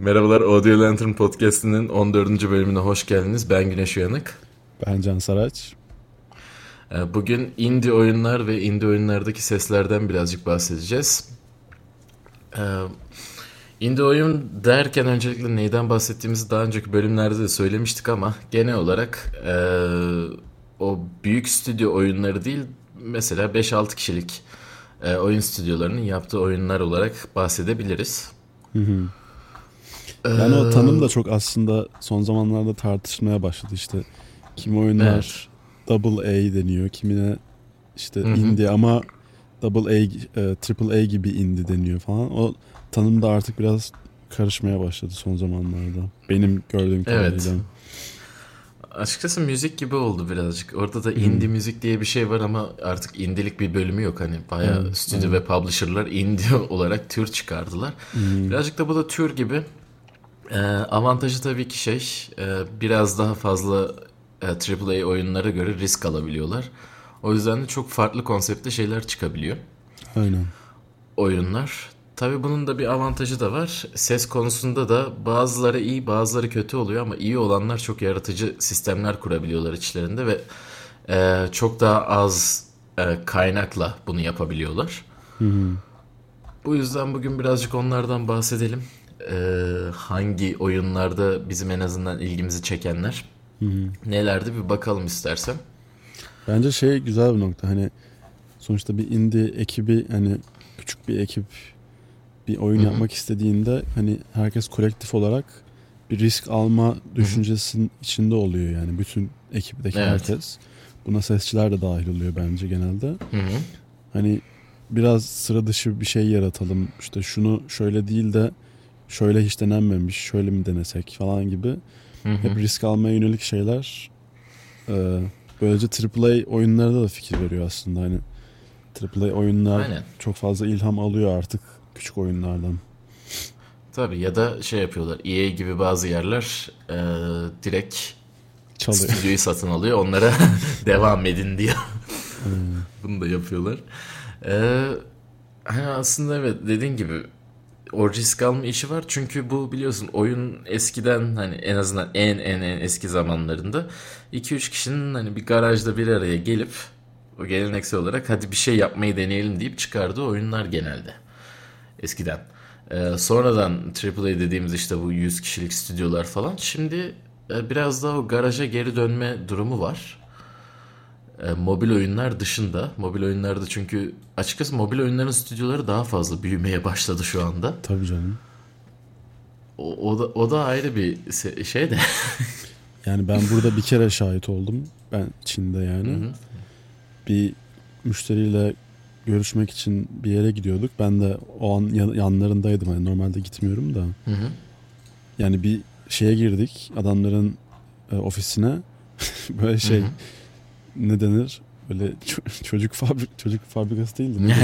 Merhabalar Audio Lantern Podcast'inin 14. bölümüne hoş geldiniz. Ben Güneş Uyanık. Ben Can Saraç. Ee, bugün indie oyunlar ve indie oyunlardaki seslerden birazcık bahsedeceğiz. Ee, indie oyun derken öncelikle neyden bahsettiğimizi daha önceki bölümlerde de söylemiştik ama genel olarak e, o büyük stüdyo oyunları değil mesela 5-6 kişilik e, oyun stüdyolarının yaptığı oyunlar olarak bahsedebiliriz. Hı hı. Yani o tanım da çok aslında son zamanlarda tartışmaya başladı işte. Kim oyunlar evet. double A deniyor, kimine işte Hı-hı. indie ama double A, e, triple A gibi indie deniyor falan. O tanım da artık biraz karışmaya başladı son zamanlarda. Benim gördüğüm kadarıyla. Evet. Açıkçası müzik gibi oldu birazcık. Orada da indie hmm. müzik diye bir şey var ama artık indilik bir bölümü yok. Hani bayağı hmm. stüdyo hmm. ve publisher'lar indie olarak tür çıkardılar. Hmm. Birazcık da bu da tür gibi. Ee, avantajı tabii ki şey e, biraz daha fazla e, AAA oyunlara göre risk alabiliyorlar. O yüzden de çok farklı konsepte şeyler çıkabiliyor. Aynen. Oyunlar. Tabii bunun da bir avantajı da var. Ses konusunda da bazıları iyi bazıları kötü oluyor ama iyi olanlar çok yaratıcı sistemler kurabiliyorlar içlerinde ve e, çok daha az e, kaynakla bunu yapabiliyorlar. Hı hı. Bu yüzden bugün birazcık onlardan bahsedelim. E, hangi oyunlarda bizim en azından ilgimizi çekenler hı hı. nelerdi bir bakalım istersen. Bence şey güzel bir nokta hani sonuçta bir indie ekibi hani küçük bir ekip bir oyun Hı-hı. yapmak istediğinde hani herkes kolektif olarak bir risk alma düşüncesinin Hı-hı. içinde oluyor yani bütün ekipteki evet. herkes. Buna sesçiler de dahil oluyor bence genelde. Hı-hı. Hani biraz sıra dışı bir şey yaratalım. İşte şunu şöyle değil de şöyle hiç denenmemiş, şöyle mi denesek falan gibi. Hı-hı. Hep risk almaya yönelik şeyler. Ee, böylece AAA oyunlarda da fikir veriyor aslında. Hani AAA oyunlar Aynen. çok fazla ilham alıyor artık küçük oyunlardan. Tabii ya da şey yapıyorlar. EA gibi bazı yerler e, direkt Çalıyor. stüdyoyu satın alıyor. Onlara devam edin. Hmm. Bunu da yapıyorlar. Ee, aslında evet dediğin gibi o risk alma işi var. Çünkü bu biliyorsun oyun eskiden hani en azından en en en eski zamanlarında 2-3 kişinin hani bir garajda bir araya gelip o geleneksel olarak hadi bir şey yapmayı deneyelim deyip çıkardığı oyunlar genelde eskiden. Ee, sonradan AAA dediğimiz işte bu 100 kişilik stüdyolar falan. Şimdi e, biraz daha o garaja geri dönme durumu var. E, mobil oyunlar dışında. Mobil oyunlarda çünkü açıkçası mobil oyunların stüdyoları daha fazla büyümeye başladı şu anda. Tabii canım. O, o da o da ayrı bir şey de. yani ben burada bir kere şahit oldum. Ben Çin'de yani. Hı hı. Bir müşteriyle görüşmek için bir yere gidiyorduk. Ben de o an yanlarındaydım. Yani normalde gitmiyorum da. Hı hı. Yani bir şeye girdik. Adamların e, ofisine. böyle şey hı hı. ne denir? Böyle çocuk fabrik çocuk fabrikası değildi. Ne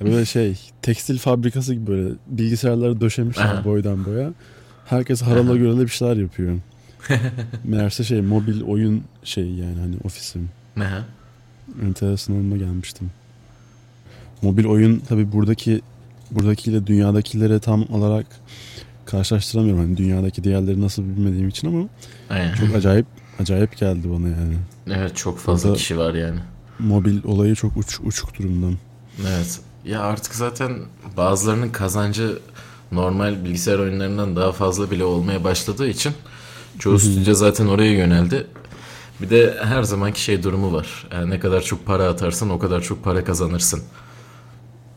böyle şey tekstil fabrikası gibi böyle bilgisayarları döşemişler boydan boya. Herkes harala göre bir şeyler yapıyor. Meğerse şey mobil oyun şey yani hani ofisim. Aha. Enteresan gelmiştim. Mobil oyun tabi buradaki buradakiyle dünyadakilere tam olarak karşılaştıramıyorum. Hani dünyadaki diğerleri nasıl bilmediğim için ama Aynen. çok acayip acayip geldi bana yani. Evet çok fazla Burada kişi var yani. Mobil olayı çok uç, uçuk durumdan. Evet. Ya artık zaten bazılarının kazancı normal bilgisayar oyunlarından daha fazla bile olmaya başladığı için çoğu stüdyo zaten oraya yöneldi. Bir de her zamanki şey durumu var. Yani ne kadar çok para atarsan o kadar çok para kazanırsın.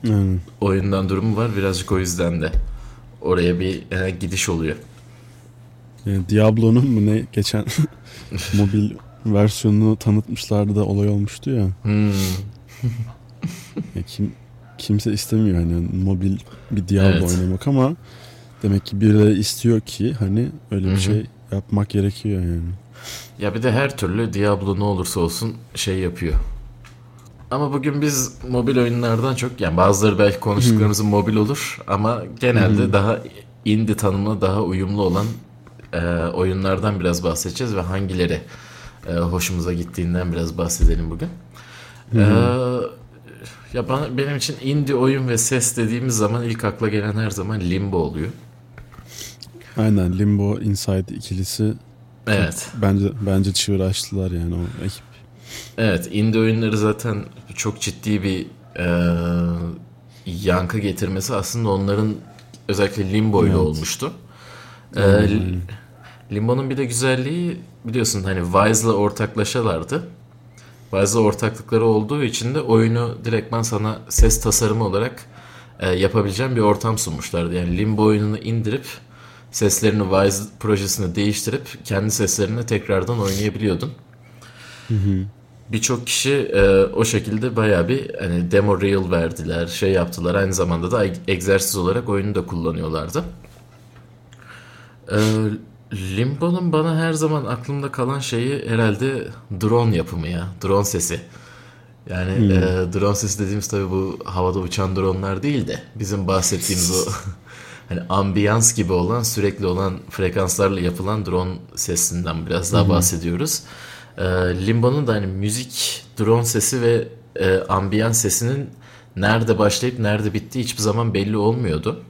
Hmm. Oyundan durumu var birazcık o yüzden de oraya bir e, gidiş oluyor. Yani Diablo'nun mu ne geçen mobil versiyonunu tanıtmışlardı da olay olmuştu ya. Hmm. ya kim kimse istemiyor hani mobil bir Diablo evet. oynamak ama demek ki birileri istiyor ki hani öyle bir Hı-hı. şey yapmak gerekiyor yani. Ya bir de her türlü Diablo ne olursa olsun şey yapıyor. Ama bugün biz mobil oyunlardan çok yani bazıları belki konuştuklarımız mobil olur ama genelde daha indie tanımına daha uyumlu olan e, oyunlardan biraz bahsedeceğiz ve hangileri e, hoşumuza gittiğinden biraz bahsedelim bugün. E, ya bana, benim için indie oyun ve ses dediğimiz zaman ilk akla gelen her zaman Limbo oluyor. Aynen Limbo Inside ikilisi Evet. Bence bence çığır açtılar yani o ekip. Evet, indie oyunları zaten çok ciddi bir e, yankı getirmesi aslında onların özellikle Limbo ile evet. olmuştu. E, Limbo'nun bir de güzelliği biliyorsun hani Wise'la ortaklaşalardı. Wise'la ortaklıkları olduğu için de oyunu direktman sana ses tasarımı olarak e, yapabileceğin bir ortam sunmuşlardı. Yani Limbo oyununu indirip seslerini Wise projesine değiştirip kendi seslerini tekrardan oynayabiliyordun. Birçok kişi e, o şekilde baya bir hani demo reel verdiler, şey yaptılar. Aynı zamanda da egzersiz olarak oyunu da kullanıyorlardı. E, Limbo'nun bana her zaman aklımda kalan şeyi herhalde drone yapımı ya. Drone sesi. Yani hmm. e, drone sesi dediğimiz tabii bu havada uçan dronlar değil de bizim bahsettiğimiz o hani ambiyans gibi olan sürekli olan frekanslarla yapılan drone sesinden biraz daha hmm. bahsediyoruz. E, Limbo'nun da hani müzik, drone sesi ve e, ambiyans sesinin nerede başlayıp nerede bittiği hiçbir zaman belli olmuyordu.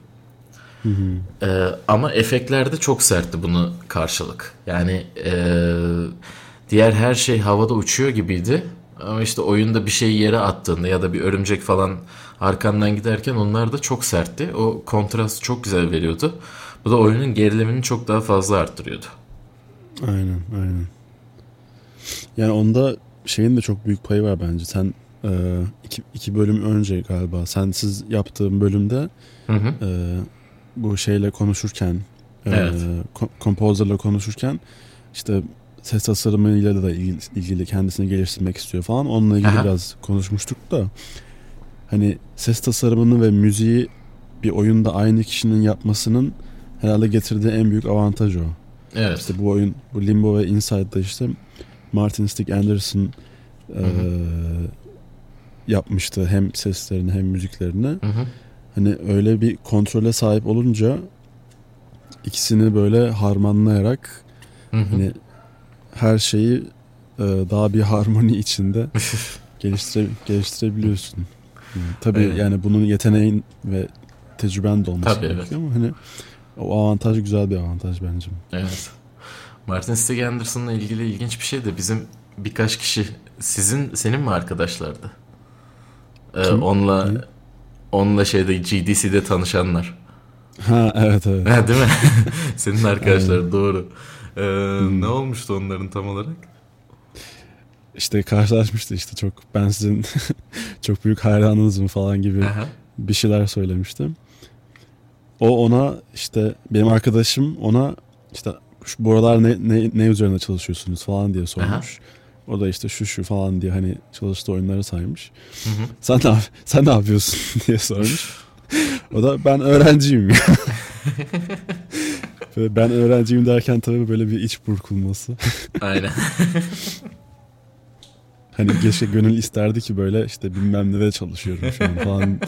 Hı Ee, ama efektlerde çok sertti bunu karşılık. Yani e, diğer her şey havada uçuyor gibiydi. Ama işte oyunda bir şey yere attığında ya da bir örümcek falan arkandan giderken onlar da çok sertti. O kontrast çok güzel veriyordu. Bu da oyunun gerilimini çok daha fazla arttırıyordu. Aynen aynen. Yani onda şeyin de çok büyük payı var bence. Sen e, iki, iki bölüm önce galiba sensiz yaptığın bölümde hı hı. E, bu şeyle konuşurken e, evet. e, konuşurken işte ses tasarımıyla da ilgili, ilgili kendisini geliştirmek istiyor falan. Onunla ilgili Aha. biraz konuşmuştuk da hani ses tasarımını ve müziği bir oyunda aynı kişinin yapmasının herhalde getirdiği en büyük avantaj o. Evet. İşte bu oyun bu Limbo ve Inside'da işte Martin Stick Anderson e, yapmıştı hem seslerini hem müziklerini. Hı hı. Hani öyle bir kontrole sahip olunca ikisini böyle harmanlayarak hı hı. hani her şeyi e, daha bir harmoni içinde geliştire, geliştirebiliyorsun. Yani, tabii evet. yani bunun yeteneğin ve tecrüben de olması tabii, gerekiyor evet. ama hani o avantaj güzel bir avantaj bence. Evet. Martin Stig Anderson'la ilgili ilginç bir şey de bizim birkaç kişi sizin senin mi arkadaşlardı? Ee, onunla Kim? Onunla şeyde GDC'de tanışanlar. Ha evet evet. Ha, değil mi? senin arkadaşlar doğru. Ee, hmm. Ne olmuştu onların tam olarak? İşte karşılaşmıştı işte çok ben sizin çok büyük hayranınızım falan gibi Aha. bir şeyler söylemiştim. O ona işte benim arkadaşım ona işte şu buralar ne, ne, ne üzerine çalışıyorsunuz falan diye sormuş. Aha. O da işte şu şu falan diye hani çalıştığı oyunları saymış. Hı hı. Sen ne sen ne yapıyorsun diye sormuş. o da ben öğrenciyim. ben öğrenciyim derken tabii böyle bir iç burkulması. Aynen. hani geçe gönül isterdi ki böyle işte bilmem ne de çalışıyorum şu an falan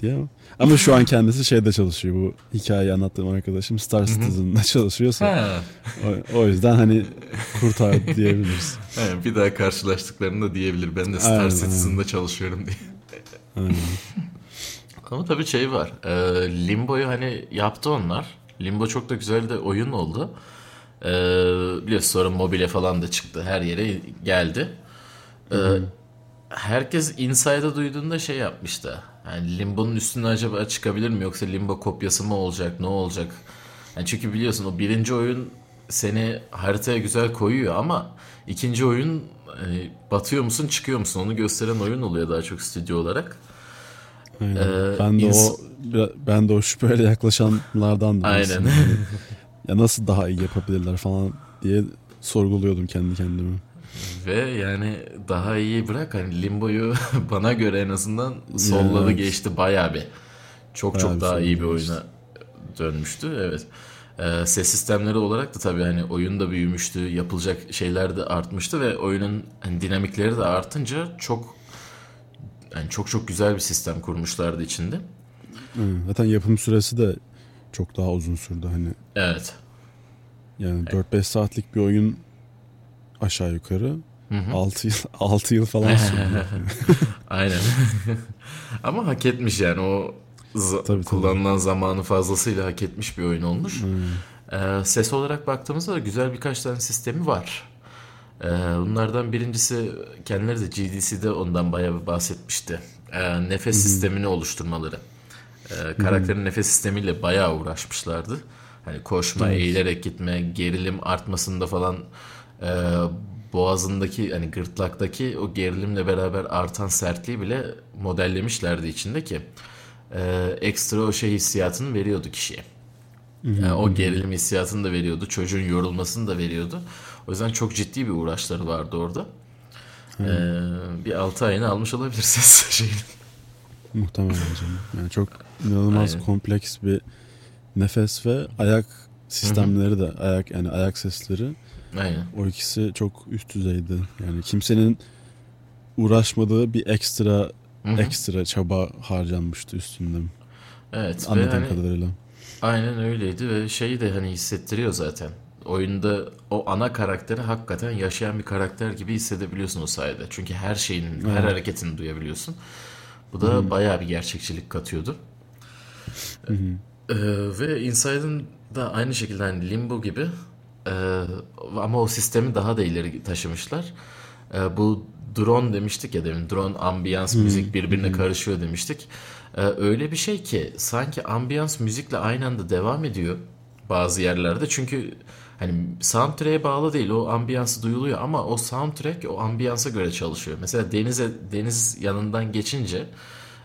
diye ama. Ama şu an kendisi şeyde çalışıyor bu hikayeyi anlattığım arkadaşım Star Citizen'da çalışıyorsa o, o yüzden hani kurtardı diyebiliriz. Evet, bir daha karşılaştıklarında diyebilir ben de Star aynen, Citizen'da aynen. çalışıyorum diye. Aynen. Ama tabii şey var. E, Limbo'yu hani yaptı onlar. Limbo çok da güzel de oyun oldu. E, biliyorsun sonra mobile falan da çıktı. Her yere geldi. E, herkes Inside'ı duyduğunda şey yapmıştı. Yani Limbo'nun üstüne acaba çıkabilir mi yoksa Limbo kopyası mı olacak ne olacak? Yani çünkü biliyorsun o birinci oyun seni haritaya güzel koyuyor ama ikinci oyun hani batıyor musun çıkıyor musun onu gösteren oyun oluyor daha çok stüdyo olarak. Aynen. Ee, ben de ins- o ben de o şüpheyle yaklaşanlardan Aynen. ya nasıl daha iyi yapabilirler falan diye sorguluyordum kendi kendime. Ve yani daha iyi bırak hani Limbo'yu bana göre en azından solladı evet. geçti bayağı bir. Çok bayağı çok daha iyi bir oyuna dönmüştü. Evet. Ee, ses sistemleri olarak da tabii hani oyun da büyümüştü, yapılacak şeyler de artmıştı ve oyunun hani dinamikleri de artınca çok yani çok çok güzel bir sistem kurmuşlardı içinde. zaten yapım süresi de çok daha uzun sürdü hani. Evet. Yani 4-5 saatlik bir oyun aşağı yukarı. Hı hı. 6 yıl 6 yıl falan sürdü. Aynen. Ama hak etmiş yani o za- tabii, kullanılan tabii. zamanı fazlasıyla hak etmiş bir oyun olmuş. Hmm. Ee, ses olarak baktığımızda da güzel birkaç tane sistemi var. Ee, bunlardan birincisi kendileri de GDC'de ondan bayağı bir bahsetmişti. Ee, nefes Hı-hı. sistemini oluşturmaları. Ee, karakterin Hı-hı. nefes sistemiyle bayağı uğraşmışlardı. Hani koşma, evet. eğilerek gitme, gerilim artmasında falan e, boğazındaki hani gırtlaktaki o gerilimle beraber artan sertliği bile modellemişlerdi içinde ki e, ekstra o şey hissiyatını veriyordu kişiye. Yani o gerilim hissiyatını da veriyordu. Çocuğun yorulmasını da veriyordu. O yüzden çok ciddi bir uğraşları vardı orada. Ee, bir 6 ayını almış olabilir ses şeyin. Muhtemelen canım. Yani çok inanılmaz Aynen. kompleks bir nefes ve ayak sistemleri de ayak yani ayak sesleri. Aynen. O ikisi çok üst düzeydi. Yani kimsenin uğraşmadığı bir ekstra Hı-hı. ekstra çaba harcanmıştı üstünde. Evet. Anladığım hani, kadarıyla. Aynen öyleydi ve şeyi de hani hissettiriyor zaten. Oyunda o ana karakteri hakikaten yaşayan bir karakter gibi hissedebiliyorsun o sayede. Çünkü her şeyin, evet. her hareketini duyabiliyorsun. Bu da Hı-hı. bayağı bir gerçekçilik katıyordu. Ee, ve Inside'ın da aynı şekilde hani Limbo gibi e, ama o sistemi daha da ileri taşımışlar. E, bu drone demiştik ya demin. Drone, ambiyans, müzik birbirine hmm. karışıyor demiştik. Ee, öyle bir şey ki sanki ambiyans müzikle aynı anda devam ediyor bazı yerlerde. Çünkü hani soundtrack'e bağlı değil. O ambiyansı duyuluyor ama o soundtrack o ambiyansa göre çalışıyor. Mesela denize deniz yanından geçince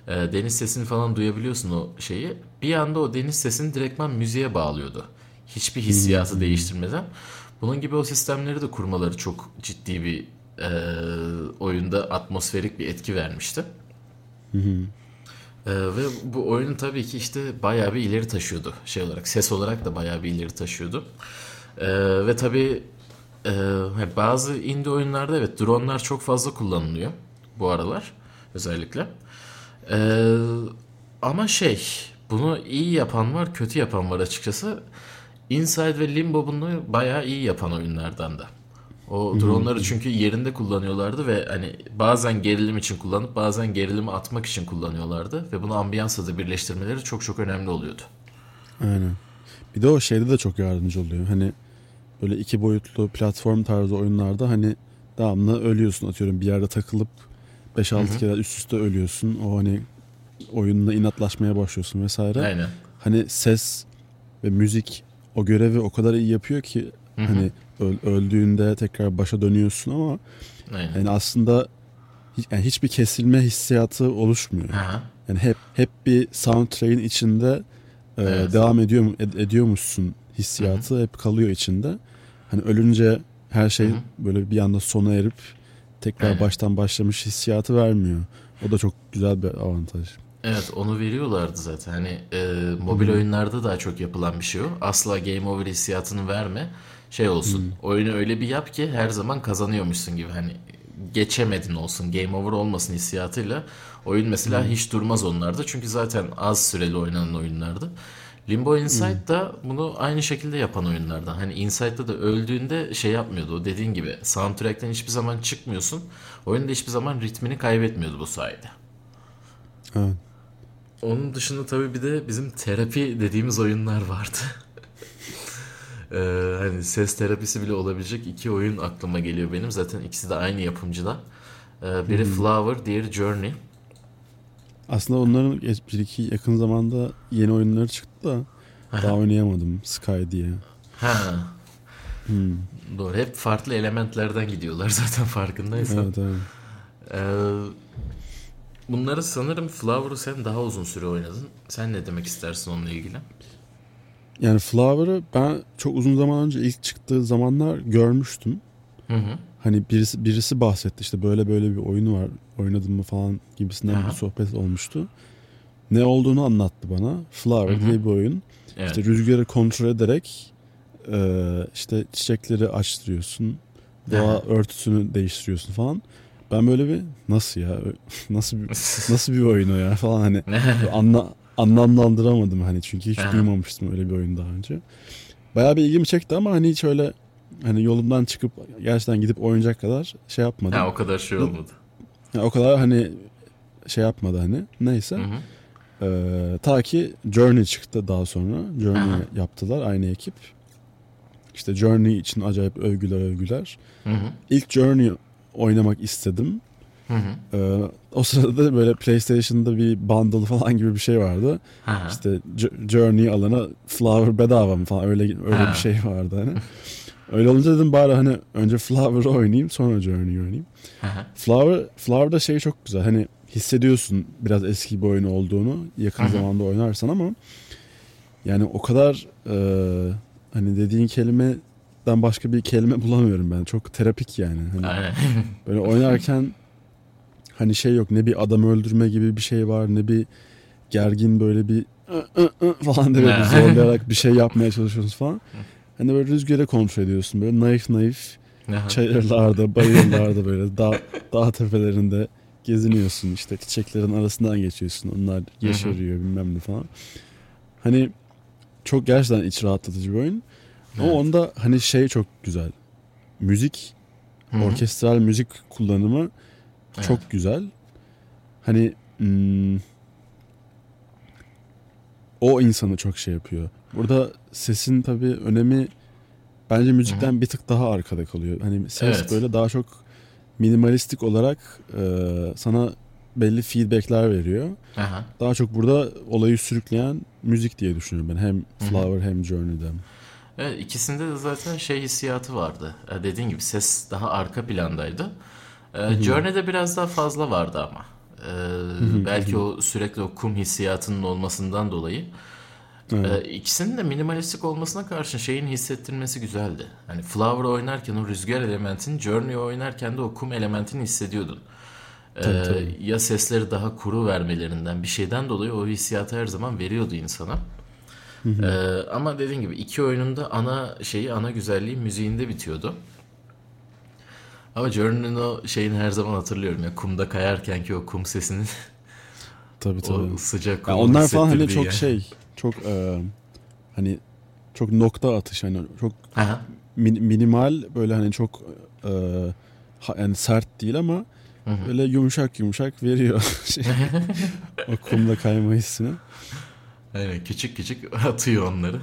e, deniz sesini falan duyabiliyorsun o şeyi. Bir anda o deniz sesini direktman müziğe bağlıyordu. Hiçbir hissiyatı hmm. değiştirmeden. Bunun gibi o sistemleri de kurmaları çok ciddi bir e, oyunda atmosferik bir etki vermişti. Hı hı. E, ve bu oyunu tabii ki işte bayağı bir ileri taşıyordu şey olarak. Ses olarak da bayağı bir ileri taşıyordu. E, ve tabii e, bazı indie oyunlarda evet dronlar çok fazla kullanılıyor bu aralar özellikle. E, ama şey bunu iyi yapan var kötü yapan var açıkçası. Inside ve Limbo bunu bayağı iyi yapan oyunlardan da. O dronları çünkü yerinde kullanıyorlardı ve hani bazen gerilim için kullanıp bazen gerilimi atmak için kullanıyorlardı ve bunu ambiyansla da birleştirmeleri çok çok önemli oluyordu. Aynen. Bir de o şeyde de çok yardımcı oluyor. Hani böyle iki boyutlu platform tarzı oyunlarda hani devamlı ölüyorsun atıyorum bir yerde takılıp 5-6 kere üst üste ölüyorsun. O hani oyunla inatlaşmaya başlıyorsun vesaire. Aynen. Hani ses ve müzik o görevi o kadar iyi yapıyor ki Hı-hı. hani öldüğünde tekrar başa dönüyorsun ama Aynen. yani aslında yani hiçbir kesilme hissiyatı oluşmuyor. Aha. Yani hep hep bir soundtrack'in içinde e, evet. devam ediyor ed, ediyormuşsun hissiyatı Hı-hı. hep kalıyor içinde. Hani ölünce her şey Hı-hı. böyle bir anda sona erip tekrar Aynen. baştan başlamış hissiyatı vermiyor. O da çok güzel bir avantaj. Evet onu veriyorlardı zaten. Hani e, mobil Hı-hı. oyunlarda daha çok yapılan bir şey o. Asla game over hissiyatını verme şey olsun. Hmm. Oyunu öyle bir yap ki her zaman kazanıyormuşsun gibi hani geçemedin olsun, game over olmasın hissiyatıyla. Oyun mesela hmm. hiç durmaz onlarda çünkü zaten az süreli oynanan oyunlardı. Limbo Inside hmm. da bunu aynı şekilde yapan oyunlardan. Hani Inside'da da öldüğünde şey yapmıyordu. O dediğin gibi soundtrack'ten hiçbir zaman çıkmıyorsun. Oyun da hiçbir zaman ritmini kaybetmiyordu bu sayede. Evet. Onun dışında tabii bir de bizim terapi dediğimiz oyunlar vardı. Ee, hani ses terapisi bile olabilecek iki oyun aklıma geliyor benim. Zaten ikisi de aynı yapımcıda. Ee, biri hmm. Flower, diğeri Journey. Aslında onların bir iki yakın zamanda yeni oyunları çıktı da daha oynayamadım Sky diye. Ha. Hmm. Doğru. Hep farklı elementlerden gidiyorlar zaten farkındaysan. Evet, evet. Ee, bunları sanırım Flower'ı sen daha uzun süre oynadın. Sen ne demek istersin onunla ilgili? Yani Flower'ı ben çok uzun zaman önce ilk çıktığı zamanlar görmüştüm. Hı hı. Hani birisi birisi bahsetti işte böyle böyle bir oyunu var oynadın mı falan gibisinden Aha. bir sohbet olmuştu. Ne olduğunu anlattı bana. Flower hı hı. diye bir oyun. Evet. İşte rüzgarı kontrol ederek e, işte çiçekleri açtırıyorsun. Doğa Aha. örtüsünü değiştiriyorsun falan. Ben böyle bir nasıl ya nasıl bir nasıl bir oyun o ya falan hani anla anlamlandıramadım hani çünkü hiç duymamıştım öyle bir oyun daha önce. Bayağı bir ilgimi çekti ama hani hiç öyle hani yolumdan çıkıp gerçekten gidip oynayacak kadar şey yapmadım. Ha, o kadar şey olmadı. Ya, o kadar hani şey yapmadı hani neyse. Hı hı. Ee, ta ki Journey çıktı daha sonra. Journey Aha. yaptılar aynı ekip. İşte Journey için acayip övgüler övgüler. Hı hı. İlk Journey oynamak istedim. Hı hı. Ee, o sırada da böyle PlayStation'da bir bundle falan gibi bir şey vardı. Hı. İşte Journey alana Flower bedava mı falan öyle öyle hı. bir şey vardı hani. öyle olunca dedim bari hani önce Flower'ı oynayayım sonra Journey oynayayım. Hı. Flower Flower'da şey çok güzel. Hani hissediyorsun biraz eski bir oyun olduğunu yakın hı. zamanda oynarsan ama yani o kadar e, hani dediğin kelimeden başka bir kelime bulamıyorum ben. Çok terapik yani. Hani böyle oynarken hani şey yok ne bir adam öldürme gibi bir şey var ne bir gergin böyle bir falan diye böyle zorlayarak bir şey yapmaya çalışıyorsunuz falan. Hani böyle rüzgara kontrol ediyorsun böyle naif naif çayırlarda, bayırlarda böyle dağ, dağ tepelerinde geziniyorsun işte çiçeklerin arasından geçiyorsun onlar yeşeriyor bilmem ne falan. Hani çok gerçekten iç rahatlatıcı bir oyun. Evet. Ama onda hani şey çok güzel. Müzik, Hı-hı. orkestral müzik kullanımı evet. çok güzel. Hani hmm, o insanı çok şey yapıyor. Burada sesin tabii önemi bence müzikten Hı-hı. bir tık daha arkada kalıyor. Hani ses evet. böyle daha çok minimalistik olarak e, sana belli feedbackler veriyor. Aha. Daha çok burada olayı sürükleyen müzik diye düşünüyorum ben. Hem Flower Hı-hı. hem Journey'den. Evet ikisinde de zaten şey hissiyatı vardı. E, dediğin gibi ses daha arka plandaydı. E, Journey'de biraz daha fazla vardı ama. E, belki o sürekli o kum hissiyatının olmasından dolayı. Evet. E, ikisinin de minimalistik olmasına karşın şeyin hissettirmesi güzeldi. Hani Flower oynarken o rüzgar elementini, Journey oynarken de o kum elementini hissediyordun. Tabii, tabii. ya sesleri daha kuru vermelerinden bir şeyden dolayı o hissiyatı her zaman veriyordu insana. Hı hı. Ee, ama dediğim gibi iki oyununda ana şeyi ana güzelliği müziğinde bitiyordu. Ama Journey'nin o şeyini her zaman hatırlıyorum ya kumda kayarken ki o kum sesinin tabii tabii. o sıcak kumu yani onlar falan hani çok yani. şey çok e, hani çok nokta atış hani çok min, minimal böyle hani çok e, yani sert değil ama Hı Böyle yumuşak yumuşak veriyor şey, o kumda kayma hissini. Aynen küçük küçük atıyor onları.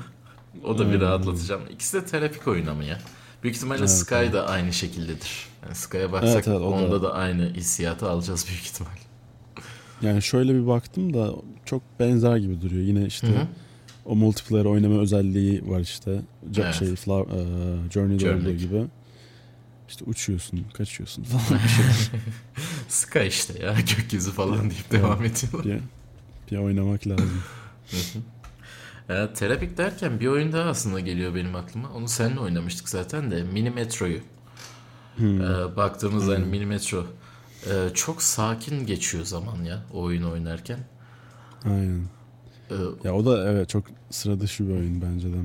O da bir rahatlatıcı ama ikisi de terapik oyun ama ya. Büyük ihtimalle evet, Sky evet. da aynı şekildedir. Yani Sky'a baksak evet, evet, onda da. da aynı hissiyatı alacağız büyük ihtimal. Yani şöyle bir baktım da çok benzer gibi duruyor. Yine işte Hı-hı. o multiplayer oynama özelliği var işte. Evet. Şey, Flower, uh, Journey'de Journey. olduğu gibi. İşte uçuyorsun, kaçıyorsun falan bir şey. Sky işte ya gökyüzü falan deyip devam ediyorlar. Bir, bir oynamak lazım. E, terapik derken bir oyun daha aslında geliyor benim aklıma. Onu seninle oynamıştık zaten de Mini Metro'yu. Hmm. E, baktığımızda hmm. hani Mini Metro e, çok sakin geçiyor zaman ya o oyunu oynarken. Aynen. Ee, ya o da evet çok sıra dışı bir oyun bence de.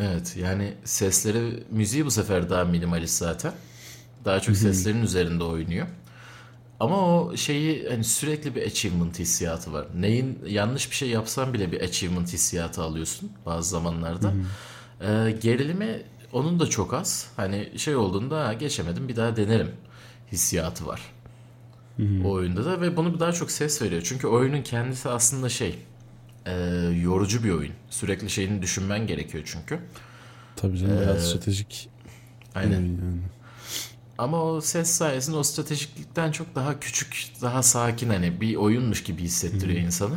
Evet yani sesleri müziği bu sefer daha minimalist zaten. Daha çok seslerin üzerinde oynuyor. Ama o şeyi hani sürekli bir achievement hissiyatı var. Neyin yanlış bir şey yapsan bile bir achievement hissiyatı alıyorsun bazı zamanlarda. Ee, gerilimi onun da çok az. Hani şey olduğunda geçemedim bir daha denerim hissiyatı var. O oyunda da ve bunu daha çok ses veriyor. Çünkü oyunun kendisi aslında şey e, yorucu bir oyun. Sürekli şeyini düşünmen gerekiyor çünkü. Tabii canım ee, biraz stratejik. Aynen. Yani. Ama o ses sayesinde o stratejiklikten çok daha küçük, daha sakin hani bir oyunmuş gibi hissettiriyor hmm. insanı.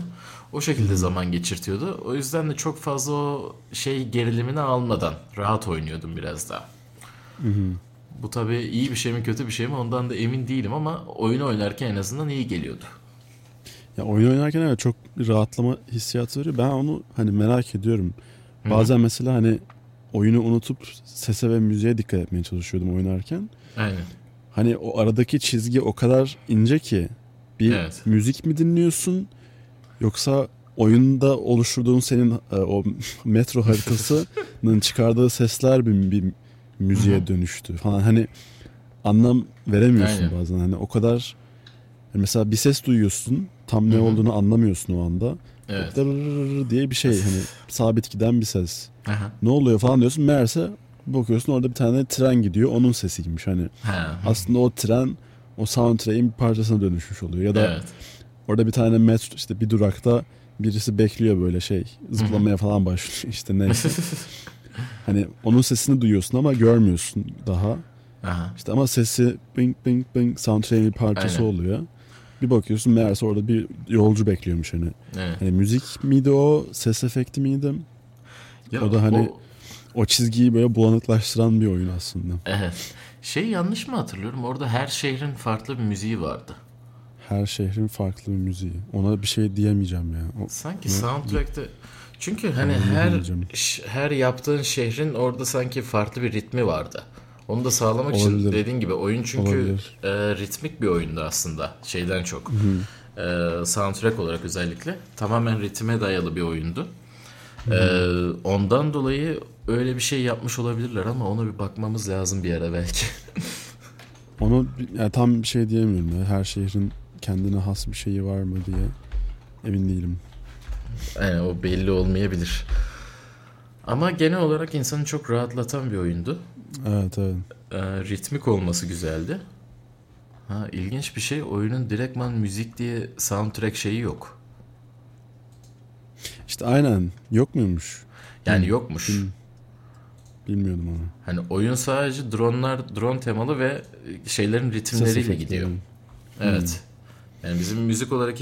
O şekilde hmm. zaman geçirtiyordu. O yüzden de çok fazla o şey gerilimini almadan rahat oynuyordum biraz daha. Hmm. Bu tabii iyi bir şey mi kötü bir şey mi ondan da emin değilim ama oyunu oynarken en azından iyi geliyordu. Ya oyun oynarken evet çok rahatlama hissiyatı veriyor. Ben onu hani merak ediyorum. Bazen Hı-hı. mesela hani oyunu unutup sese ve müziğe dikkat etmeye çalışıyordum oynarken. Aynen. Hani o aradaki çizgi o kadar ince ki bir evet. müzik mi dinliyorsun yoksa oyunda oluşturduğun senin e, o metro haritasının çıkardığı sesler bir, bir müziğe dönüştü falan hani anlam veremiyorsun Aynen. bazen hani o kadar mesela bir ses duyuyorsun tam ne olduğunu anlamıyorsun o anda evet. diye bir şey hani sabit giden bir ses Aha. ne oluyor falan diyorsun meğerse bakıyorsun orada bir tane tren gidiyor onun sesiymiş hani. Ha. Aslında o tren o soundtrack'in bir parçasına dönüşmüş oluyor ya da evet. orada bir tane metro işte bir durakta birisi bekliyor böyle şey zıplamaya falan başlıyor işte neyse. hani onun sesini duyuyorsun ama görmüyorsun daha. Aha. İşte ama sesi bing bing bing soundtrack'in bir parçası Aynen. oluyor. Bir bakıyorsun meğerse orada bir yolcu bekliyormuş hani. Evet. Hani müzik miydi o, ses efekti miydi? Ya o da hani- o- O çizgiyi böyle bulanıklaştıran bir oyun aslında. evet. Şey yanlış mı hatırlıyorum? Orada her şehrin farklı bir müziği vardı. Her şehrin farklı bir müziği. Ona bir şey diyemeyeceğim ya. O, Sanki Ne? soundtrack'te çünkü hani Onu her her yaptığın şehrin orada sanki farklı bir ritmi vardı. Onu da sağlamak için Olabilir. dediğin gibi oyun çünkü Olabilir. e, ritmik bir oyundu aslında şeyden çok. E, soundtrack olarak özellikle tamamen ritme dayalı bir oyundu. E, ondan dolayı öyle bir şey yapmış olabilirler ama ona bir bakmamız lazım bir ara belki. Onu yani tam bir şey diyemiyorum ya. Her şehrin kendine has bir şeyi var mı diye emin değilim. Yani o belli olmayabilir. Ama genel olarak insanı çok rahatlatan bir oyundu. Evet evet. Ee, ritmik olması güzeldi. Ha ilginç bir şey oyunun direktman müzik diye soundtrack şeyi yok. İşte aynen. Yok muymuş? Yani yokmuş. Bilmiyordum onu. Hani oyun sadece dronlar, drone temalı ve şeylerin ritimleriyle gidiyor. Evet. Yani bizim müzik olarak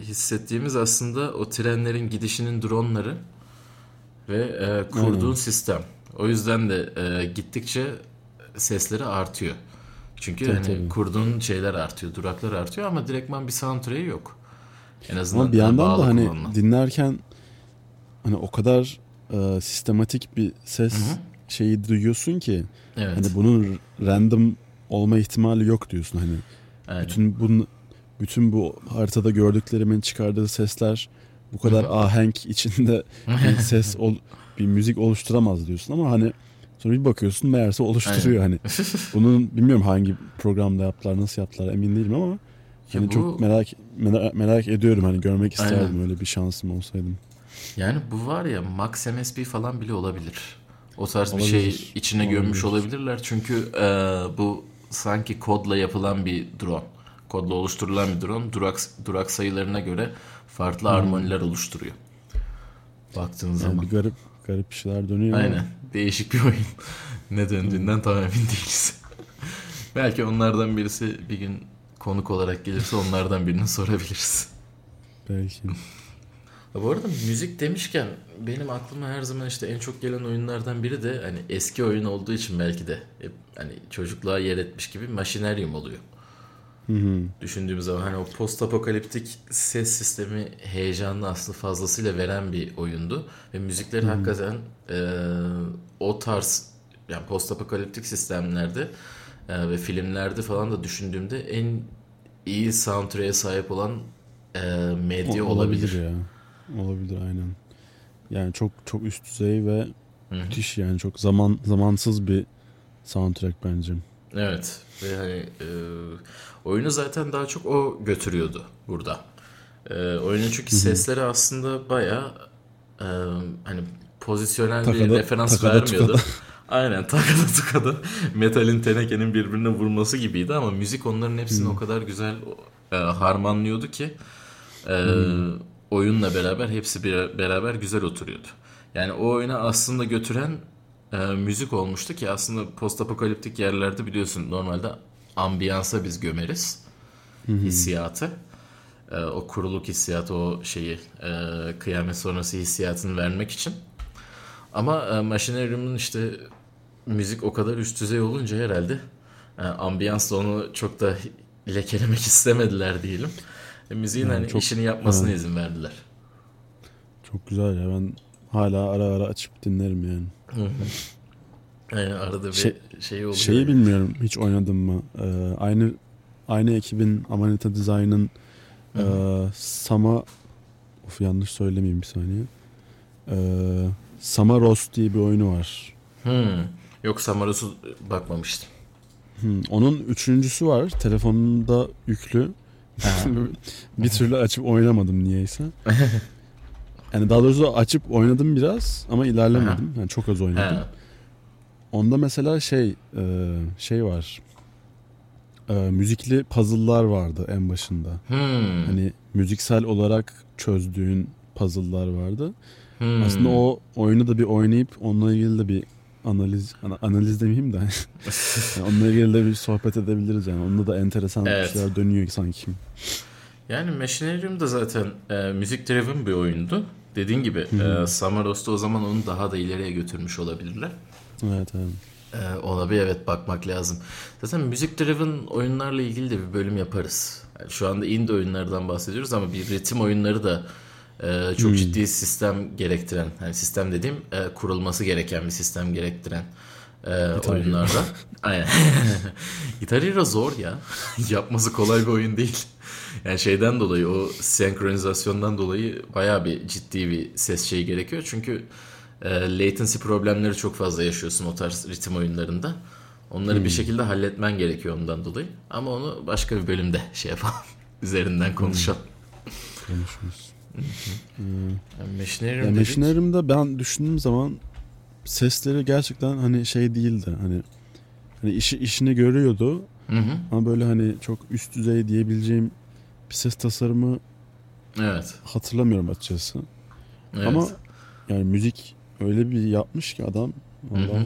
hissettiğimiz aslında o trenlerin gidişinin dronları ve e, kurduğun Aynen. sistem. O yüzden de e, gittikçe sesleri artıyor. Çünkü Tabii, hani tabii. kurduğun şeyler artıyor, duraklar artıyor ama direktman bir soundtrack'i yok. En azından Ama bir yandan da hani kullanılan. dinlerken hani o kadar e, sistematik bir ses Hı hı. şeyi duyuyorsun ki evet. hani bunun random olma ihtimali yok diyorsun hani. aynen. Bütün bunun bütün bu haritada gördüklerimin çıkardığı sesler bu kadar ahenk içinde bir ses ol, bir müzik oluşturamaz diyorsun ama hani sonra bir bakıyorsun meğerse oluşturuyor hani. Bunun bilmiyorum hangi programda yaptılar, nasıl yaptılar emin değilim ama hani bu- çok merak, merak merak ediyorum hani görmek isterdim Aynen. öyle bir şansım olsaydım. Yani bu var ya Max MSP falan bile olabilir. O tarz bir Olabilir. şey içine gömmüş Olabilir. olabilirler. Çünkü e, bu sanki kodla yapılan bir drone. Kodla oluşturulan bir drone. Durak, durak sayılarına göre farklı harmoniler oluşturuyor. Baktığın Yani zaman. bir garip garip bir şeyler dönüyor. ama Aynen. Değişik bir oyun. ne döndüğünden tam emin değiliz. Belki onlardan birisi bir gün konuk olarak gelirse onlardan birini sorabiliriz. Belki. Bu arada müzik demişken benim aklıma her zaman işte en çok gelen oyunlardan biri de hani eski oyun olduğu için belki de hep hani çocukluğa yer etmiş gibi Machinarium oluyor. Hı hı. Düşündüğümüz zaman hani o post apokaliptik ses sistemi heyecanını aslında fazlasıyla veren bir oyundu. Ve müzikleri hakikaten e, o tarz yani post apokaliptik sistemlerde e, ve filmlerde falan da düşündüğümde en iyi soundtrack'e sahip olan e, medya O- olabilir. ya. Olabilir aynen. Yani çok çok üst düzey ve Hı hı. müthiş yani çok zaman zamansız bir soundtrack bence. Evet ve hani e, oyunu zaten daha çok o götürüyordu burada. E, oyunun çünkü sesleri aslında baya e, hani pozisyonel bir Takada- referans takada vermiyordu. tukada. Aynen takada tukada metalin tenekenin birbirine vurması gibiydi ama müzik onların hepsini o kadar güzel e, harmanlıyordu ki e, oyunla beraber hepsi bir, beraber güzel oturuyordu. Yani o oyuna aslında götüren e, müzik olmuştu ki aslında post apokaliptik yerlerde biliyorsun normalde ambiyansa biz gömeriz hissiyatı. E, o kuruluk hissiyatı o şeyi e, kıyamet sonrası hissiyatını vermek için. Ama e, Machinarium'un işte müzik o kadar üst düzey olunca herhalde e, ambiyansla onu çok da lekelemek istemediler diyelim. E, müziğin Yani hani çok- işini yapmasına Ha. izin verdiler. Çok güzel ya ben hala ara ara açıp dinlerim yani. Yani arada bir Şey- şey, oluyor. Şeyi bilmiyorum hiç oynadım mı? Ee, aynı aynı ekibin Amanita Design'ın e, Sama of yanlış söylemeyeyim bir saniye. Ee, Samaros diye bir oyunu var. Hmm. Yok Samaros'u bakmamıştım. Hmm, onun üçüncüsü var. Telefonumda yüklü. bir türlü açıp oynamadım niyeyse. Yani daha doğrusu açıp oynadım biraz ama ilerlemedim. Yani çok az oynadım. Onda mesela şey e, şey var. E, müzikli puzzle'lar vardı en başında. Hmm. Hani müziksel olarak çözdüğün puzzle'lar vardı. Hmm. Aslında o oyunu da bir oynayıp onunla ilgili de bir analiz analiz demeyeyim de yani onunla ilgili de bir sohbet edebiliriz yani. Onda da enteresan evet. şeyler dönüyor sanki. Yani Machinarium da zaten e, müzik driven bir oyundu. Dediğin gibi e, Samaros'ta o zaman onu daha da ileriye götürmüş olabilirler. Evet evet. Ee, ona bir evet bakmak lazım. Zaten müzik driven oyunlarla ilgili de bir bölüm yaparız. Yani şu anda indie oyunlardan bahsediyoruz ama bir ritim oyunları da e, çok hmm. ciddi sistem gerektiren, yani sistem dediğim e, kurulması gereken bir sistem gerektiren e, oyunlarda. Aynen. Guitar Hero zor ya. Yapması kolay bir oyun değil. Yani şeyden dolayı o senkronizasyondan dolayı baya bir ciddi bir ses şeyi gerekiyor. Çünkü e, latency problemleri çok fazla yaşıyorsun o tarz ritim oyunlarında. Onları hmm. bir şekilde halletmen gerekiyor ondan dolayı. Ama onu başka bir bölümde şey yapalım. Üzerinden konuşalım. Hmm. Konuşuruz. Yani Machinarium ya Machinarium'da ben düşündüğüm zaman sesleri gerçekten hani şey değildi. Hani hani işi işini görüyordu. Hı hı. Ama böyle hani çok üst düzey diyebileceğim bir ses tasarımı evet. hatırlamıyorum açıkçası. Evet. Ama yani müzik öyle bir yapmış ki adam. Allah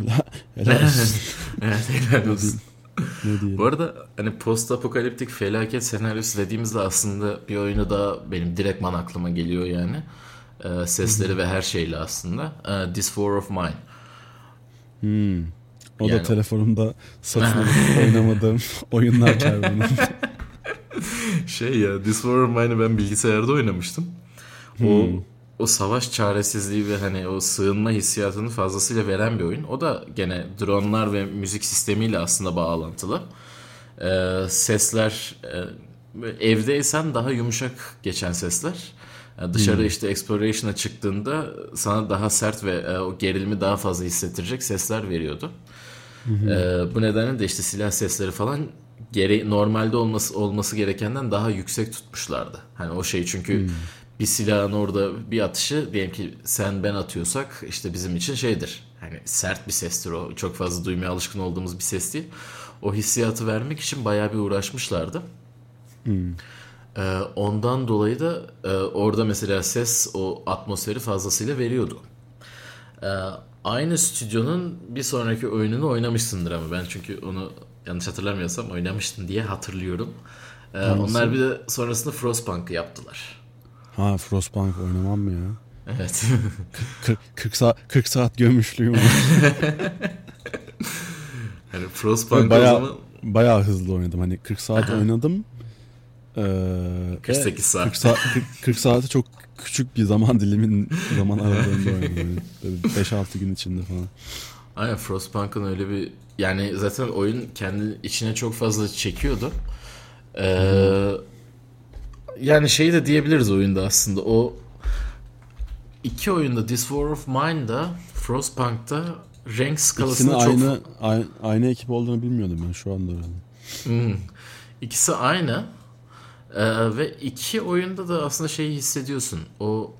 helal olsun. evet helal olsun. Ne diyelim. Bu arada hani post apokaliptik felaket senaryosu dediğimizde aslında bir oyunu da benim direktman aklıma geliyor yani. Ee, sesleri ve her şeyle aslında. Ee, This War of Mine. Hmm. O yani... da telefonumda satın alıp oynamadığım oyunlar çarpımı. şey ya This War of Mine'ı ben bilgisayarda oynamıştım. O hmm o savaş çaresizliği ve hani o sığınma hissiyatını fazlasıyla veren bir oyun. O da gene dronlar ve müzik sistemiyle aslında bağlantılı. Ee, sesler e, evdeysen daha yumuşak geçen sesler. Yani dışarı hmm. işte exploration'a çıktığında sana daha sert ve e, o gerilimi daha fazla hissettirecek sesler veriyordu. Hmm. E, bu nedenle de işte silah sesleri falan gere normalde olması olması gerekenden daha yüksek tutmuşlardı. Hani o şey çünkü hmm bir silahın orada bir atışı diyelim ki sen ben atıyorsak işte bizim için şeydir. Hani sert bir sestir o. Çok fazla duymaya alışkın olduğumuz bir ses değil. O hissiyatı vermek için bayağı bir uğraşmışlardı. Hmm. Ee, ondan dolayı da e, orada mesela ses o atmosferi fazlasıyla veriyordu. Ee, aynı stüdyonun bir sonraki oyununu oynamışsındır ama ben çünkü onu yanlış hatırlamıyorsam oynamıştın diye hatırlıyorum. Ee, onlar bir de sonrasında Frostpunk'ı yaptılar. Ha Frostpunk oynamam mı ya? Evet. 40, 40 saat 40 saat gömmüşlüğüm var. hani Frostpunk bayağı, zaman... bayağı hızlı oynadım. Hani 40 saat oynadım. Ee, 48 saat. 40 saat 40, 40 saati çok küçük bir zaman dilimin zaman aralığında oynadım. Yani 5-6 gün içinde falan. Aynen Frostpunk'ın öyle bir yani zaten oyun kendi içine çok fazla çekiyordu. Ee, yani şey de diyebiliriz oyunda aslında. O iki oyunda This War of Mine'da Frostpunk'ta renk skalasında çok... aynı, aynı, aynı ekip olduğunu bilmiyordum ben şu anda öğrendim. Hmm. İkisi aynı. Ee, ve iki oyunda da aslında şeyi hissediyorsun. O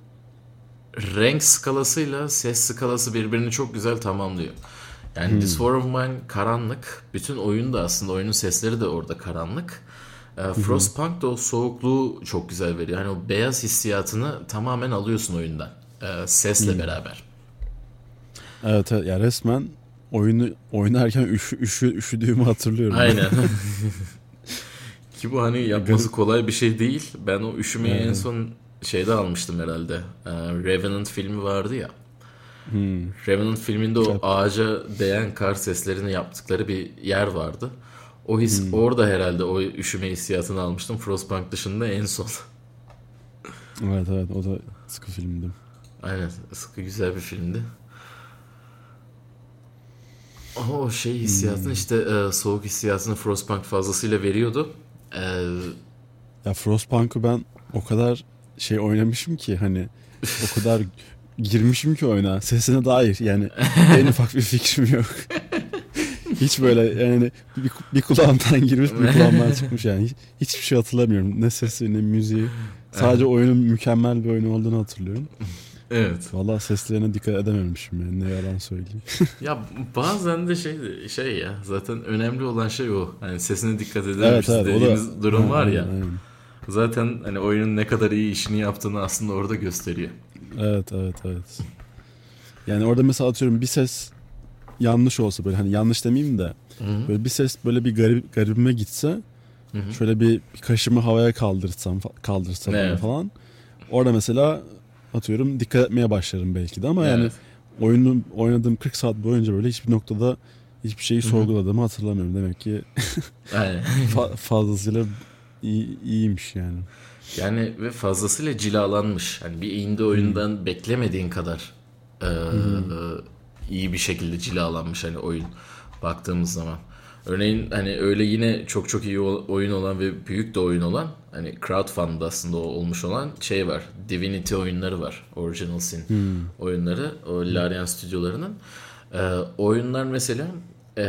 renk skalasıyla ses skalası birbirini çok güzel tamamlıyor. Yani hmm. This War of Mine karanlık. Bütün oyun da aslında oyunun sesleri de orada karanlık. E, Frostpunk da o soğukluğu çok güzel veriyor. Hani o beyaz hissiyatını tamamen alıyorsun oyundan. E, sesle beraber. Evet, evet ya resmen oyunu oynarken üşü, üşü, üşüdüğümü hatırlıyorum. Aynen. Ki bu hani yapması kolay bir şey değil. Ben o üşümeyi evet. en son şeyde almıştım herhalde. Ee, Revenant filmi vardı ya. Hmm. Revenant filminde o ağaca değen kar seslerini yaptıkları bir yer vardı. O his hmm. orada herhalde o üşüme hissiyatını almıştım. Frostpunk dışında en son. evet evet o da sıkı filmdi. Aynen sıkı güzel bir filmdi. Ama o şey hissiyatını hmm. işte e, soğuk hissiyatını Frostpunk fazlasıyla veriyordu. E, ya Frostpunk'ı ben o kadar şey oynamışım ki hani o kadar girmişim ki oyuna sesine dair yani en ufak bir fikrim yok. Hiç böyle yani bir, bir kulağımdan girmiş bir kulağımdan çıkmış yani. Hiç, hiçbir şey hatırlamıyorum. Ne sesi ne müziği. Sadece evet. oyunun mükemmel bir oyun olduğunu hatırlıyorum. Evet. Valla seslerine dikkat edememişim yani ne yalan söyleyeyim. ya bazen de şey şey ya zaten önemli olan şey o. Hani sesine dikkat edememişiz evet, evet, dediğimiz da, durum var ya. Aynen. Zaten hani oyunun ne kadar iyi işini yaptığını aslında orada gösteriyor. Evet evet evet. Yani orada mesela atıyorum bir ses yanlış olsa böyle hani yanlış demeyeyim de Hı-hı. böyle bir ses böyle bir garip garibime gitse Hı-hı. şöyle bir, bir kaşımı havaya kaldırsam kaldırsam evet. falan orada mesela atıyorum dikkat etmeye başlarım belki de ama evet. yani oyunu oynadığım 40 saat boyunca böyle hiçbir noktada hiçbir şeyi sorguladığımı hatırlamıyorum. Demek ki fa- fazlasıyla iyi, iyiymiş yani. Yani ve fazlasıyla cilalanmış. Hani bir indie oyundan hmm. beklemediğin kadar e, hmm. İyi bir şekilde cilalanmış hani oyun baktığımız zaman. Örneğin hani öyle yine çok çok iyi oyun olan ve büyük de oyun olan hani crowdfund aslında olmuş olan şey var. Divinity oyunları var. Original Sin hmm. oyunları. O Larian stüdyolarının. Ee, oyunlar mesela e,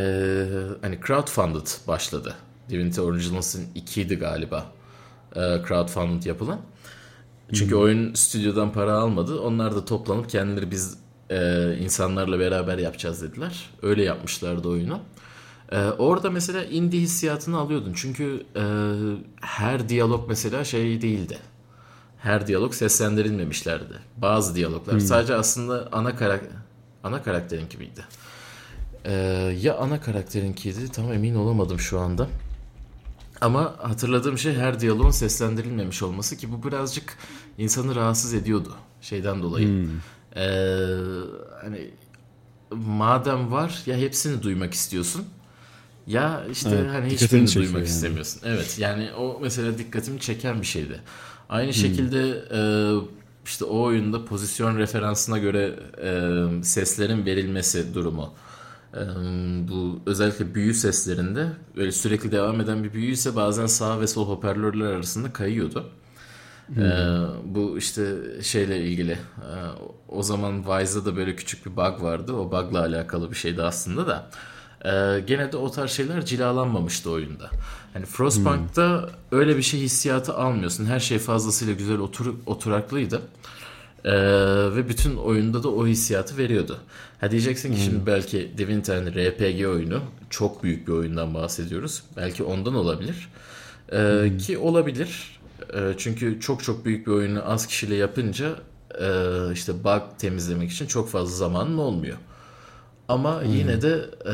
hani crowdfunded başladı. Divinity Original Sin 2 idi galiba. E, crowdfunded yapılan. Çünkü hmm. oyun stüdyodan para almadı. Onlar da toplanıp kendileri biz e, insanlarla beraber yapacağız dediler. Öyle yapmışlardı oyunu. Ee, orada mesela indie hissiyatını alıyordun. Çünkü e, her diyalog mesela şey değildi. Her diyalog seslendirilmemişlerdi. Bazı diyaloglar hmm. sadece aslında ana karakter ana karakterin gibiydi. Ee, ya ana karakterinkiydi tam emin olamadım şu anda. Ama hatırladığım şey her diyaloğun seslendirilmemiş olması ki bu birazcık insanı rahatsız ediyordu şeyden dolayı. Hmm. Ee, hani madem var ya hepsini duymak istiyorsun ya işte evet, hani hiçbirini duymak yani. istemiyorsun. Evet yani o mesela dikkatimi çeken bir şeydi. Aynı hmm. şekilde e, işte o oyunda pozisyon referansına göre e, seslerin verilmesi durumu. E, bu özellikle büyü seslerinde böyle sürekli devam eden bir büyü ise bazen sağ ve sol hoparlörler arasında kayıyordu. Hmm. Ee, bu işte şeyle ilgili e, o zaman Wise'da da böyle küçük bir bug vardı. O bug'la alakalı bir şeydi aslında da. Ee, gene de o tarz şeyler cilalanmamıştı oyunda. Hani Frostpunk'ta hmm. öyle bir şey hissiyatı almıyorsun. Her şey fazlasıyla güzel otur, oturaklıydı. Ee, ve bütün oyunda da o hissiyatı veriyordu. Ha diyeceksin ki hmm. şimdi belki Divinity hani RPG oyunu çok büyük bir oyundan bahsediyoruz. Belki ondan olabilir. Ee, hmm. Ki olabilir. Ee, çünkü çok çok büyük bir oyunu az kişiyle yapınca e, işte bug temizlemek için çok fazla zamanın olmuyor. Ama hmm. yine de e,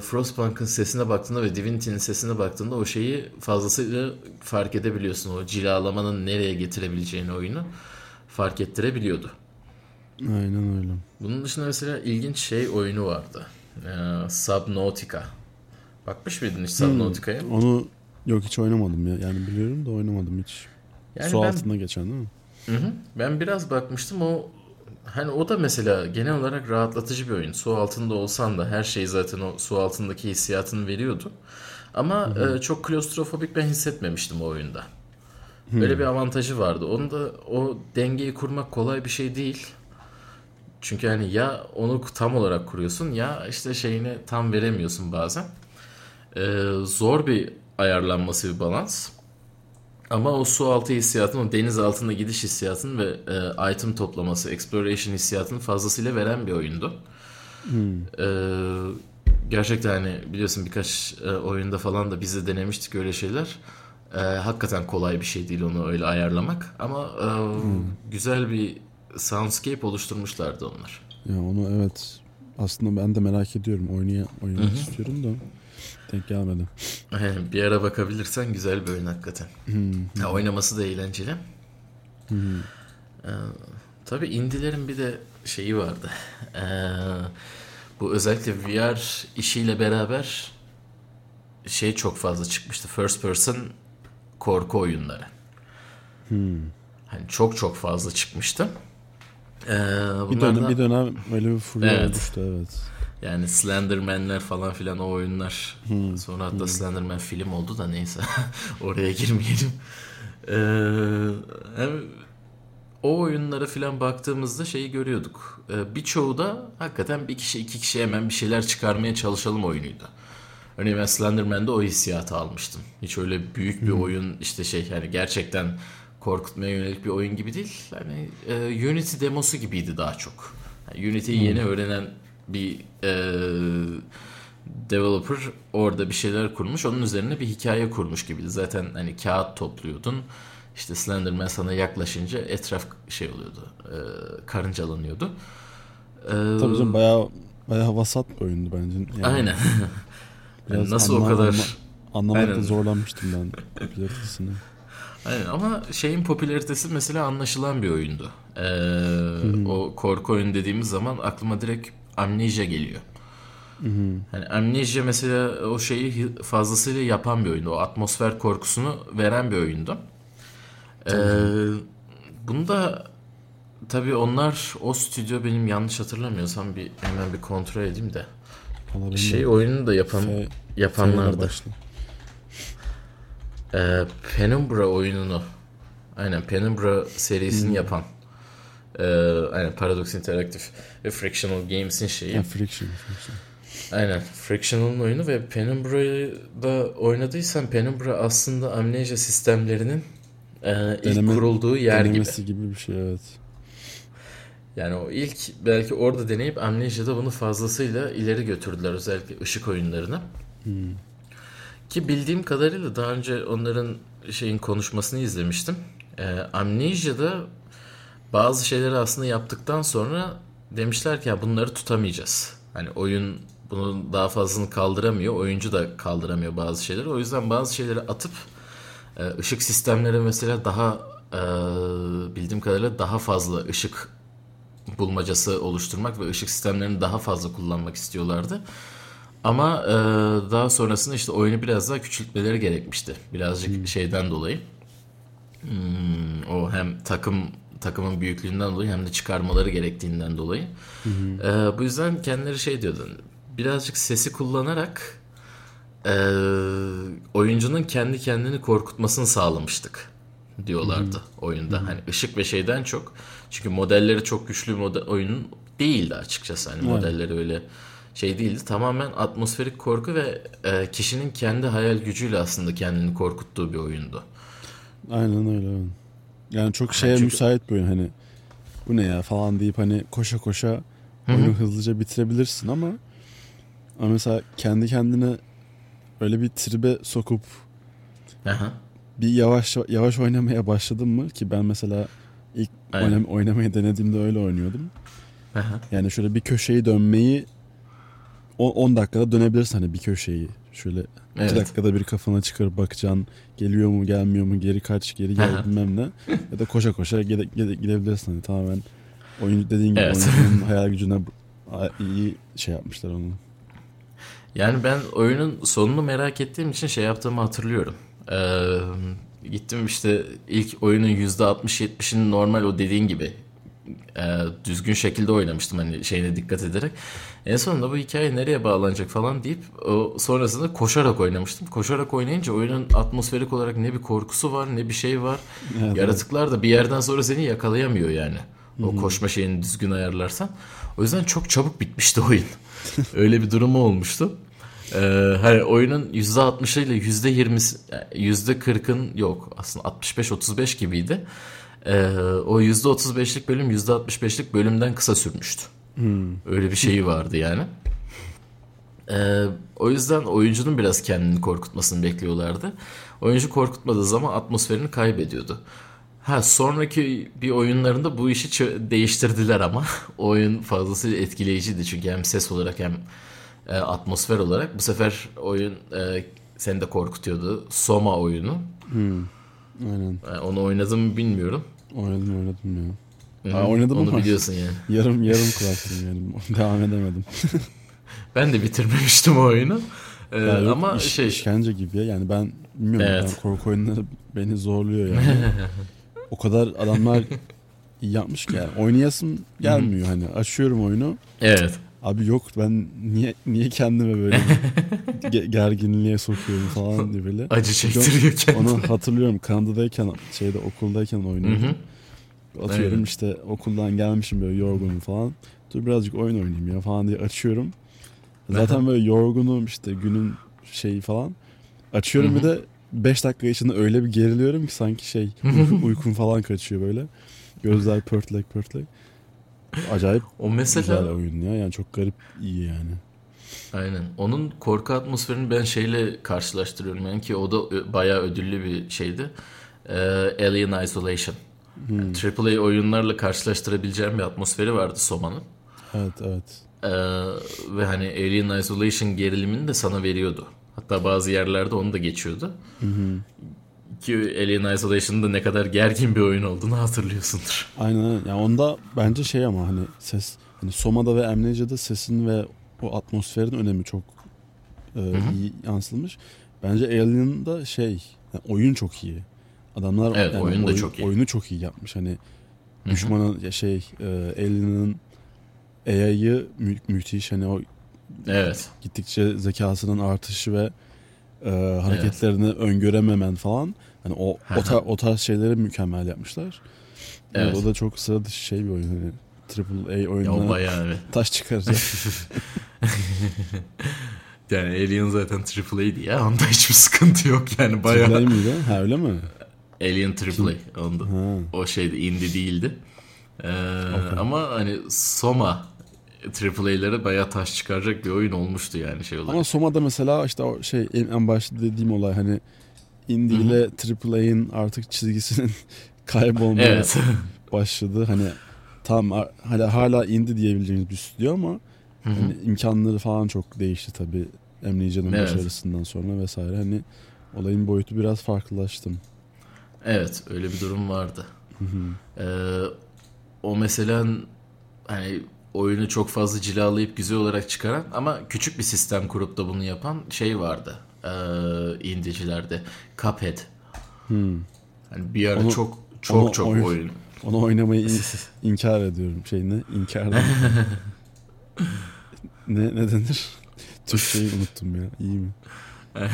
Frostpunk'ın sesine baktığında ve Divinity'nin sesine baktığında o şeyi fazlasıyla fark edebiliyorsun. O cilalamanın nereye getirebileceğini oyunu fark ettirebiliyordu. Aynen öyle. Bunun dışında mesela ilginç şey oyunu vardı. Ee, Subnautica. Bakmış mıydın hiç Subnautica'ya? Hmm, onu yok hiç oynamadım ya. Yani biliyorum da oynamadım hiç. Yani Su ben, altında geçen değil mi? Hı hı. Ben biraz bakmıştım o hani o da mesela genel olarak rahatlatıcı bir oyun. Su altında olsan da her şey zaten o su altındaki hissiyatını veriyordu. Ama e, çok klostrofobik ben hissetmemiştim o oyunda. Hı. Böyle bir avantajı vardı. Onu da o dengeyi kurmak kolay bir şey değil. Çünkü hani ya onu tam olarak kuruyorsun ya işte şeyini tam veremiyorsun bazen. Ee, zor bir ayarlanması bir balans. Ama o su altı hissiyatın, o deniz altında gidiş hissiyatın ve e, item toplaması, exploration hissiyatını fazlasıyla veren bir oyundu. Hmm. E, gerçekten hani biliyorsun birkaç e, oyunda falan da biz de denemiştik öyle şeyler. E, hakikaten kolay bir şey değil onu öyle ayarlamak. Ama e, hmm. güzel bir soundscape oluşturmuşlardı onlar. Ya onu evet aslında ben de merak ediyorum. Oynaya, oynamak istiyorum da. Denk gelmedi. bir ara bakabilirsen güzel bir oyun hakikaten. Hmm. Ya, oynaması da eğlenceli. Hmm. Ee, tabii indilerin bir de şeyi vardı. Ee, bu özellikle VR işiyle beraber şey çok fazla çıkmıştı. First person korku oyunları. Hmm. Hani çok çok fazla çıkmıştı. Ee, bir dönem bir dönem öyle bir furya evet. oluştu evet. Yani Slenderman'ler falan filan o oyunlar. Hmm. Sonra hatta hmm. Slenderman film oldu da neyse. Oraya girmeyelim. Ee, hem o oyunlara filan baktığımızda şeyi görüyorduk. Ee, birçoğu da hakikaten bir kişi iki kişi hemen bir şeyler çıkarmaya çalışalım oyunuydu. Örneğin ben Slenderman'de o hissiyatı almıştım. Hiç öyle büyük bir hmm. oyun işte şey yani gerçekten korkutmaya yönelik bir oyun gibi değil. Hani e, Unity demosu gibiydi daha çok. Yani Unity'yi yeni öğrenen bir e, developer orada bir şeyler kurmuş. Onun üzerine bir hikaye kurmuş gibiydi. Zaten hani kağıt topluyordun. işte Slenderman sana yaklaşınca etraf şey oluyordu. E, karıncalanıyordu. E, Tabii canım bayağı bayağı vasat bir oyundu bence. Yani, aynen. yani nasıl anlam, o kadar anla, anlamakta aynen. zorlanmıştım ben popülaritesini. Aynen ama şeyin popülaritesi mesela anlaşılan bir oyundu. Ee, o korku oyunu dediğimiz zaman aklıma direkt Amnesia geliyor. Hı hı. Yani Amnesia mesela o şeyi fazlasıyla yapan bir oyundu. O atmosfer korkusunu veren bir oyundu. Ee, bunu da tabii onlar o stüdyo benim yanlış hatırlamıyorsam bir hemen bir kontrol edeyim de. Olabilir şey oyunu da yapan F, yapanlardı. Ee, Penumbra oyununu aynen Penumbra serisini hmm. yapan ee, aynen Paradox Interactive ve Frictional Games'in şeyi. Ha, Friction, Friction. Aynen. Frictional'ın oyunu ve Penumbra'yı da oynadıysan Penumbra aslında amnesia sistemlerinin e, ilk Deneme, kurulduğu yer gibi. gibi bir şey evet. Yani o ilk belki orada deneyip Amnesia'da bunu fazlasıyla ileri götürdüler özellikle ışık oyunlarını. Hmm. Ki bildiğim kadarıyla daha önce onların şeyin konuşmasını izlemiştim. E, Amnesia'da bazı şeyleri aslında yaptıktan sonra demişler ki ya bunları tutamayacağız. Hani oyun bunun daha fazlasını kaldıramıyor. Oyuncu da kaldıramıyor bazı şeyleri. O yüzden bazı şeyleri atıp e, ışık sistemleri mesela daha e, bildiğim kadarıyla daha fazla ışık bulmacası oluşturmak ve ışık sistemlerini daha fazla kullanmak istiyorlardı. Ama e, daha sonrasında işte oyunu biraz daha küçültmeleri gerekmişti. Birazcık hmm. şeyden dolayı. Hmm, o hem takım takımın büyüklüğünden dolayı hem de çıkarmaları gerektiğinden dolayı. Hı E, bu yüzden kendileri şey diyordu birazcık sesi kullanarak e, oyuncunun kendi kendini korkutmasını sağlamıştık diyorlardı Hı-hı. oyunda. Hı-hı. Hani ışık ve şeyden çok. Çünkü modelleri çok güçlü model oyunun değildi açıkçası. Hani evet. modelleri öyle şey değildi. Tamamen atmosferik korku ve e, kişinin kendi hayal gücüyle aslında kendini korkuttuğu bir oyundu. Aynen öyle. Yani çok şeye yani çünkü... müsait oyun hani bu ne ya falan deyip hani koşa koşa oyunu Hı-hı. hızlıca bitirebilirsin ama ama mesela kendi kendine öyle bir tribe sokup Aha. bir yavaş yavaş oynamaya başladım mı ki ben mesela ilk oynam oynamayı denediğimde öyle oynuyordum. Aha. Yani şöyle bir köşeyi dönmeyi 10 dakikada dönebilirsin hani bir köşeyi. Şöyle 2 evet. dakikada bir kafana çıkarıp bakacaksın. Geliyor mu gelmiyor mu geri kaç geri gel bilmem ne. ya da koşa koşa gide, gide, gidebilirsin hani tamamen oyun dediğin gibi evet. oyuncunun hayal gücüne iyi şey yapmışlar onu. Yani ben oyunun sonunu merak ettiğim için şey yaptığımı hatırlıyorum. Ee, gittim işte ilk oyunun %60-70'ini normal o dediğin gibi e, düzgün şekilde oynamıştım hani şeyine dikkat ederek. En sonunda bu hikaye nereye bağlanacak falan deyip o sonrasında koşarak oynamıştım. Koşarak oynayınca oyunun atmosferik olarak ne bir korkusu var ne bir şey var. Evet, Yaratıklar da bir yerden sonra seni yakalayamıyor yani. O Hı-hı. koşma şeyini düzgün ayarlarsan. O yüzden çok çabuk bitmişti oyun. Öyle bir durumu olmuştu. Ee, hani oyunun %60'ı ile %20'si %40'ın yok aslında 65-35 gibiydi. Ee, o %35'lik bölüm %65'lik bölümden kısa sürmüştü. Hmm. Öyle bir şeyi vardı yani. Ee, o yüzden oyuncunun biraz kendini korkutmasını bekliyorlardı. Oyuncu korkutmadığı zaman atmosferini kaybediyordu. Ha sonraki bir oyunlarında bu işi değiştirdiler ama oyun fazlasıyla etkileyiciydi çünkü hem ses olarak hem e, atmosfer olarak. Bu sefer oyun e, seni de korkutuyordu. Soma oyunu. Hmm. Aynen. Yani e, onu oynadım mı bilmiyorum. Oynadım oynadım ya. Ha, oynadım onu ama biliyorsun yani. Yarım yarım kulaktım yani. Devam edemedim. ben de bitirmemiştim o oyunu. Ee, ya ama iş, şey işkence gibi ya. Yani ben bilmiyorum evet. yani korku oyunları beni zorluyor yani. o kadar adamlar yapmış ki yani. Oynayasım gelmiyor hani. Açıyorum oyunu. Evet. Abi yok ben niye niye kendime böyle gerginliğe sokuyorum falan diye böyle. Acı çektiriyor kendini. Onu hatırlıyorum Kanada'dayken şeyde okuldayken oynuyordum. Atıyorum Aynen. işte okuldan gelmişim böyle yorgunum falan. Dur birazcık oyun oynayayım ya falan diye açıyorum. Zaten böyle yorgunum işte günün şeyi falan. Açıyorum bir de 5 dakika içinde öyle bir geriliyorum ki sanki şey uykum falan kaçıyor böyle. Gözler pörtlek pörtlek. Acayip o mesela, güzel oyun ya. Yani çok garip iyi yani. Aynen. Onun korku atmosferini ben şeyle karşılaştırıyorum. Yani ki o da bayağı ödüllü bir şeydi. e, Alien Isolation. Hmm. AAA oyunlarla karşılaştırabileceğim bir atmosferi vardı Soma'nın. Evet evet. Ee, ve hani Alien Isolation gerilimini de sana veriyordu. Hatta bazı yerlerde onu da geçiyordu. Hı hı. Ki Alien Isolation'da ne kadar gergin bir oyun olduğunu hatırlıyorsundur. Aynen. Yani onda bence şey ama hani ses hani Soma'da ve Amnesia'da sesin ve o atmosferin önemi çok e, iyi yansıtılmış. Bence Alien'da şey yani oyun çok iyi. Adamlar evet, yani oyun da oyun, çok iyi. oyunu çok iyi yapmış. Hani düşmanın ya şey e, Alien'ın AI'yı mü- müthiş hani o evet. gittikçe zekasının artışı ve e, hareketlerini evet. öngörememen falan hani o o, tar- o tarz şeyleri mükemmel yapmışlar. Evet. Yani o da çok sıra dışı şey bir oyun hani Triple A oyununa bayağı, evet. taş çıkaracak. yani Alien zaten Triple A'di ya. Onda hiçbir sıkıntı yok yani bayağı. Triple A mıydı? Ha öyle mi? Alien Triple. Onda. O şeydi indie değildi. Ee, okay. Ama hani Soma AAA'lere bayağı taş çıkaracak bir oyun olmuştu yani şey olarak. Ama Soma'da mesela işte o şey en başta dediğim olay hani indie ile AAA'in artık çizgisinin kaybolmaya evet. başladı. Hani tam hala hala indie diyebileceğimiz bir stüdyo ama hani imkanları falan çok değişti tabii. Emrecan'ın evet. başarısından sonra vesaire. Hani olayın boyutu biraz farklılaştı. Evet öyle bir durum vardı. Ee, o mesela hani oyunu çok fazla cilalayıp güzel olarak çıkaran ama küçük bir sistem kurup da bunu yapan şey vardı. Ee, indicilerde. Cuphead. Hmm. Yani bir ara onu, çok çok onu çok oyun, oyun. Onu oynamayı inkar ediyorum. Şey ne? İnkar ne, ne denir? Türkçeyi unuttum ya. İyi mi?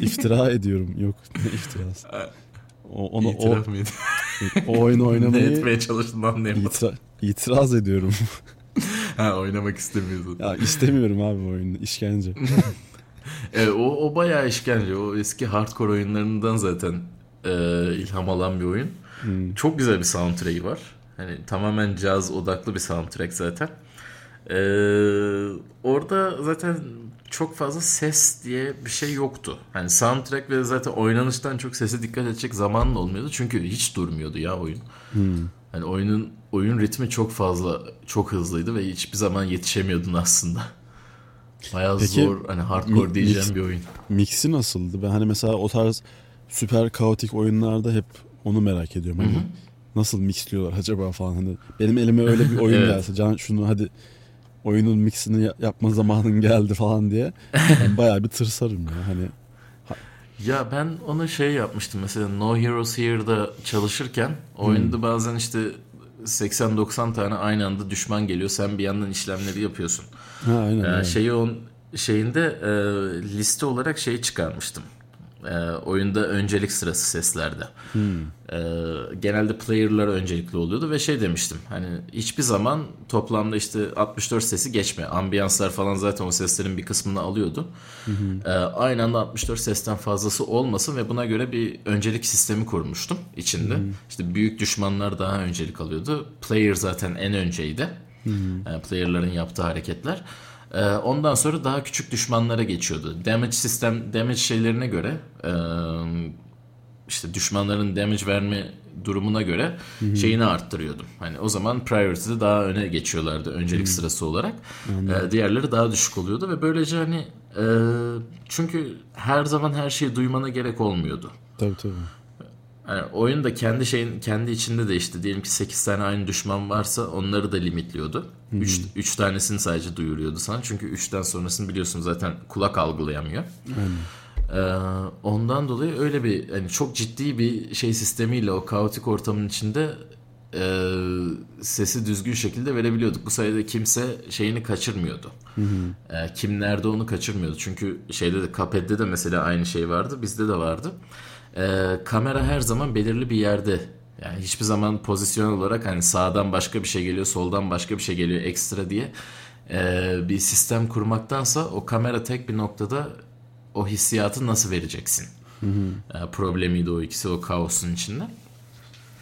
İftira ediyorum. Yok ne iftirası? O, onu, İtiraf o, mıydı? o oyunu oynamayı... ne etmeye çalıştığını anlayamadım. İtira, itiraz ediyorum. ha oynamak istemiyorsun. Ya istemiyorum abi oyunu. İşkence. evet, o, o bayağı işkence. O eski hardcore oyunlarından zaten e, ilham alan bir oyun. Hmm. Çok güzel bir soundtrack'i var. Hani tamamen caz odaklı bir soundtrack zaten. Ee, orada zaten çok fazla ses diye bir şey yoktu. Hani soundtrack ve zaten oynanıştan çok sese dikkat edecek zaman da olmuyordu. Çünkü hiç durmuyordu ya oyun. Hmm. Hani oyunun oyun ritmi çok fazla çok hızlıydı ve hiçbir zaman yetişemiyordun aslında. Bayağı Peki, zor hani hardcore mi, diyeceğim mix, bir oyun. Mix'i nasıldı? Ben hani mesela o tarz süper kaotik oyunlarda hep onu merak ediyorum. Hani Hı-hı. nasıl mixliyorlar acaba falan hani benim elime öyle bir oyun evet. gelse can şunu hadi oyunun mixini yapma zamanın geldi falan diye ben bayağı bir tırsarım ya hani ya ben onu şey yapmıştım mesela No Heroes Here'da çalışırken oyunda hmm. bazen işte 80-90 tane aynı anda düşman geliyor. Sen bir yandan işlemleri yapıyorsun. Ha, aynen, ee, şeyi on şeyinde e, liste olarak şey çıkarmıştım e, oyunda öncelik sırası seslerde. Hmm. E, genelde player'lar öncelikli oluyordu ve şey demiştim. Hani hiçbir zaman toplamda işte 64 sesi geçme. Ambiyanslar falan zaten o seslerin bir kısmını alıyordu. Hmm. E, aynı anda 64 sesten fazlası olmasın ve buna göre bir öncelik sistemi kurmuştum içinde. Hmm. İşte büyük düşmanlar daha öncelik alıyordu. Player zaten en önceydi. Hmm. E, player'ların yaptığı hareketler. Ee, ondan sonra daha küçük düşmanlara geçiyordu. Damage sistem, damage şeylerine göre e, işte düşmanların damage verme durumuna göre Hı-hı. şeyini arttırıyordum. Hani o zaman priority'de daha öne geçiyorlardı öncelik Hı-hı. sırası olarak. Ee, diğerleri daha düşük oluyordu ve böylece hani e, çünkü her zaman her şeyi duymana gerek olmuyordu. Tabii tabii. Yani oyun da kendi şeyin kendi içinde de işte diyelim ki 8 tane aynı düşman varsa onları da limitliyordu. 3 3 tanesini sadece duyuruyordu sana. Çünkü 3'ten sonrasını biliyorsun zaten kulak algılayamıyor. Ee, ondan dolayı öyle bir hani çok ciddi bir şey sistemiyle o kaotik ortamın içinde e, sesi düzgün şekilde verebiliyorduk. Bu sayede kimse şeyini kaçırmıyordu. Hı hı. E, kim nerede onu kaçırmıyordu. Çünkü şeyde de Cuphead'de de mesela aynı şey vardı. Bizde de vardı e, kamera her zaman belirli bir yerde. Yani hiçbir zaman pozisyon olarak hani sağdan başka bir şey geliyor, soldan başka bir şey geliyor ekstra diye e, bir sistem kurmaktansa o kamera tek bir noktada o hissiyatı nasıl vereceksin? Hı hı. E, problemiydi o ikisi o kaosun içinde.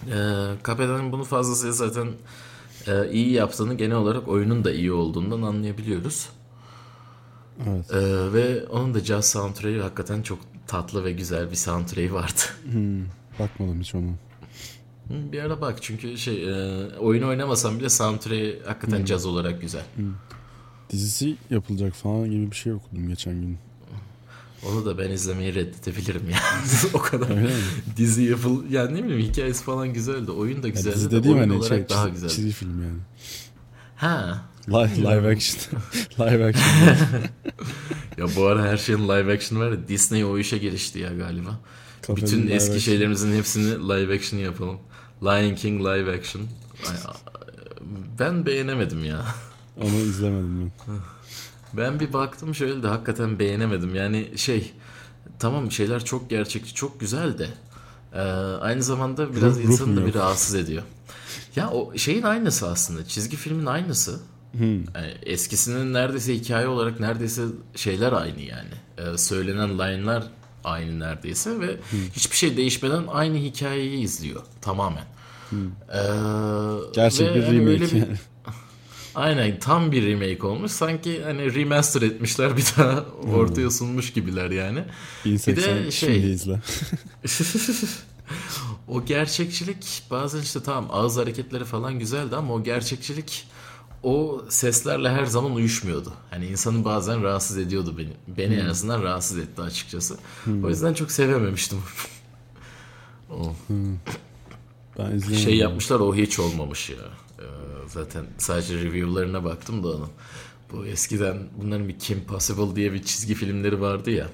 E, Kapeda'nın bunu fazlasıyla zaten e, iyi yaptığını genel olarak oyunun da iyi olduğundan anlayabiliyoruz. Evet. E, ve onun da jazz soundtrack'i hakikaten çok tatlı ve güzel bir soundtrack'i vardı. Hmm. Bakmadım hiç onu. Bir ara bak çünkü şey e, oyun oynamasam bile soundtrack'i hakikaten hmm. caz olarak güzel. Hmm. Dizisi yapılacak falan gibi bir şey okudum geçen gün. Onu da ben izlemeyi reddedebilirim ya. o kadar. Dizi yapıl yani ne bileyim hikayesi falan güzeldi. Oyun da güzeldi. Ya dizi dediğim hani olarak şey, daha güzel. Çizgi film yani. Ha. Live, live action. live action. ya bu ara her şeyin live action var ya. Disney o işe girişti ya galiba. Kafenin Bütün eski action. şeylerimizin hepsini live action yapalım. Lion King live action. Ben beğenemedim ya. Onu izlemedim ben. Ben bir baktım şöyle de hakikaten beğenemedim. Yani şey tamam şeyler çok gerçekçi çok güzel de e, aynı zamanda biraz ruh, insanı da bir rahatsız ediyor. Ya o şeyin aynısı aslında çizgi filmin aynısı. Hmm. Yani eskisinin neredeyse hikaye olarak neredeyse şeyler aynı yani. Ee, söylenen line'lar aynı neredeyse ve hmm. hiçbir şey değişmeden aynı hikayeyi izliyor tamamen. Hmm. Ee, Gerçek bir remake yani. Bir, Aynen tam bir remake olmuş. Sanki hani remaster etmişler bir daha hmm. ortaya sunmuş gibiler yani. bir de şey izle. o gerçekçilik bazen işte tamam ağız hareketleri falan güzeldi ama o gerçekçilik o seslerle her zaman uyuşmuyordu. Hani insanı bazen rahatsız ediyordu beni. Beni hmm. en azından rahatsız etti açıkçası. Hmm. O yüzden çok sevememiştim. o. Hmm. Ben şey yapmışlar o hiç olmamış ya. Ee, zaten sadece review'larına baktım da onun. Bu eskiden bunların bir Kim Possible diye bir çizgi filmleri vardı ya.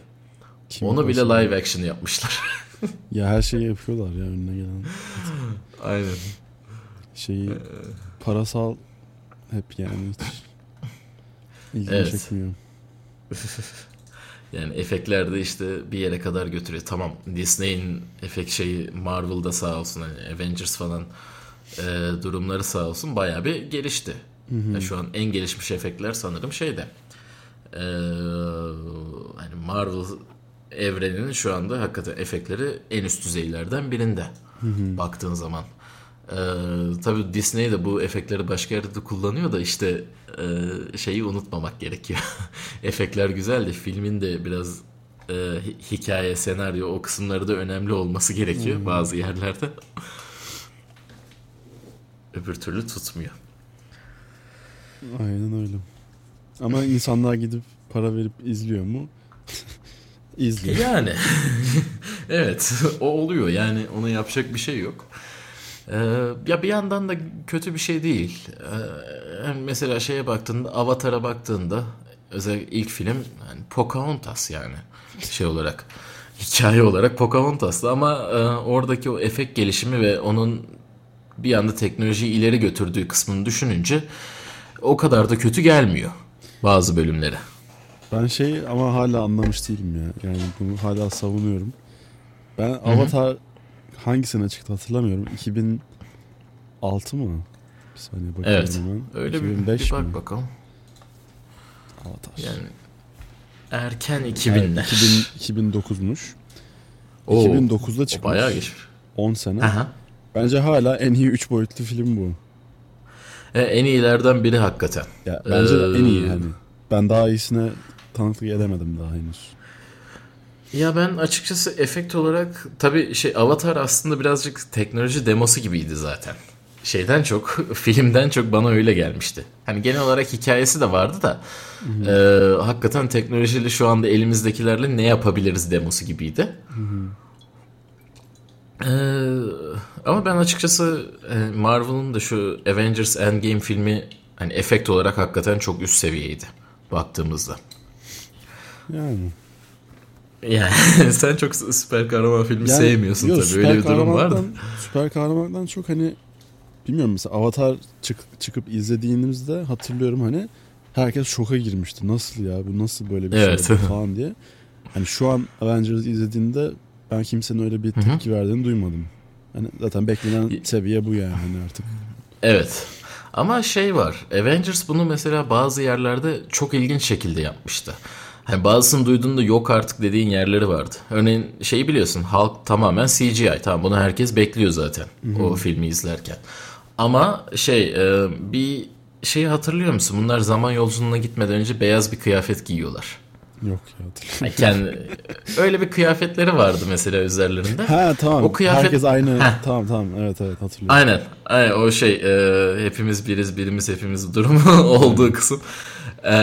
Kim Onu Possible. bile live action yapmışlar. ya her şeyi yapıyorlar ya önüne gelen. Aynen. Şeyi ee... parasal hep yani hiç ilgimi evet. çekmiyor. yani efektlerde işte bir yere kadar götürüyor. Tamam Disney'in efekt şeyi Marvel'da sağ olsun hani Avengers falan e, durumları sağ olsun baya bir gelişti. Hı hı. Yani şu an en gelişmiş efektler sanırım şeyde. E, hani Marvel evreninin şu anda hakikaten efektleri en üst düzeylerden birinde. Hı hı. Baktığın zaman. Ee, tabii Disney de bu efektleri başka yerde de kullanıyor da işte e, şeyi unutmamak gerekiyor. Efektler güzel de filmin de biraz e, hikaye, senaryo o kısımları da önemli olması gerekiyor hmm. bazı yerlerde. Öbür türlü tutmuyor. Aynen öyle. Ama insanlar gidip para verip izliyor mu? İzliyor. Yani evet o oluyor yani ona yapacak bir şey yok. Ee, ya bir yandan da kötü bir şey değil. Ee, mesela şeye baktığında Avatar'a baktığında özellikle ilk film yani Pocahontas yani şey olarak hikaye olarak Pocahontas'tı ama e, oradaki o efekt gelişimi ve onun bir anda teknolojiyi ileri götürdüğü kısmını düşününce o kadar da kötü gelmiyor bazı bölümlere. Ben şey ama hala anlamış değilim ya. Yani bunu hala savunuyorum. Ben Hı-hı. Avatar hangisine çıktı hatırlamıyorum. 2006 mı? Bir saniye bakıyorum evet. hemen. Öyle 2005 bir, bir bak mi? bakalım. Avatar. Yani erken 2000'ler. Evet, 2000, 2009'muş. Oo, 2009'da çıkmış. Bayağı geçmiş. 10 sene. Aha. Bence hala en iyi 3 boyutlu film bu. E, en iyilerden biri hakikaten. Ya, bence ee, en iyi hani. Ben daha iyisine tanıklık edemedim daha henüz. Ya ben açıkçası efekt olarak tabii şey Avatar aslında birazcık teknoloji demosu gibiydi zaten. Şeyden çok, filmden çok bana öyle gelmişti. Hani genel olarak hikayesi de vardı da e, hakikaten teknolojiyle şu anda elimizdekilerle ne yapabiliriz demosu gibiydi. E, ama ben açıkçası e, Marvel'ın da şu Avengers Endgame filmi hani efekt olarak hakikaten çok üst seviyeydi baktığımızda. Yani yani sen çok süper kahraman filmi yani, sevmiyorsun yok, tabii öyle bir durum var da. Süper kahramandan çok hani bilmiyorum mesela Avatar çık, çıkıp izlediğimizde hatırlıyorum hani herkes şoka girmişti. Nasıl ya bu nasıl böyle bir şey evet. şey falan diye. Hani şu an Avengers izlediğinde ben kimsenin öyle bir tepki Hı-hı. verdiğini duymadım. Hani zaten beklenen seviye bu yani hani artık. Evet. Ama şey var. Avengers bunu mesela bazı yerlerde çok ilginç şekilde yapmıştı. Hani bazısını duyduğunda yok artık dediğin yerleri vardı. Örneğin şeyi biliyorsun halk tamamen CGI. Tamam bunu herkes bekliyor zaten Hı-hı. o filmi izlerken. Ama şey e, bir şeyi hatırlıyor musun? Bunlar zaman yolculuğuna gitmeden önce beyaz bir kıyafet giyiyorlar. Yok ya hatırlamıyorum. Kendi, öyle bir kıyafetleri vardı mesela üzerlerinde. Ha tamam. O kıyafet... Herkes aynı. Heh. Tamam tamam evet evet hatırlıyorum. Aynen. Aynen o şey e, hepimiz biriz birimiz hepimiz durumu olduğu kısım. E,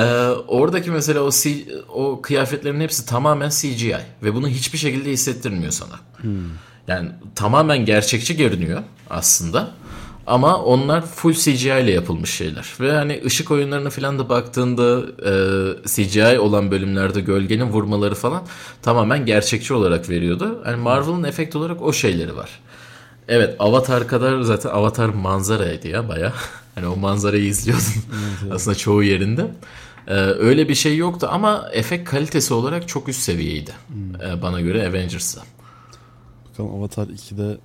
oradaki mesela o C, o kıyafetlerin hepsi tamamen CGI ve bunu hiçbir şekilde hissettirmiyor sana. Hmm. Yani tamamen gerçekçi görünüyor aslında. Ama onlar full CGI ile yapılmış şeyler. Ve hani ışık oyunlarına falan da baktığında e, CGI olan bölümlerde gölgenin vurmaları falan tamamen gerçekçi olarak veriyordu. Hani Marvel'ın efekt olarak o şeyleri var. Evet Avatar kadar zaten Avatar manzaraydı ya baya. Hani o manzarayı izliyordun evet, aslında çoğu yerinde. Ee, öyle bir şey yoktu ama efekt kalitesi olarak çok üst seviyeydi. Hmm. Ee, bana göre Avengers'da. Bakalım Avatar 2'de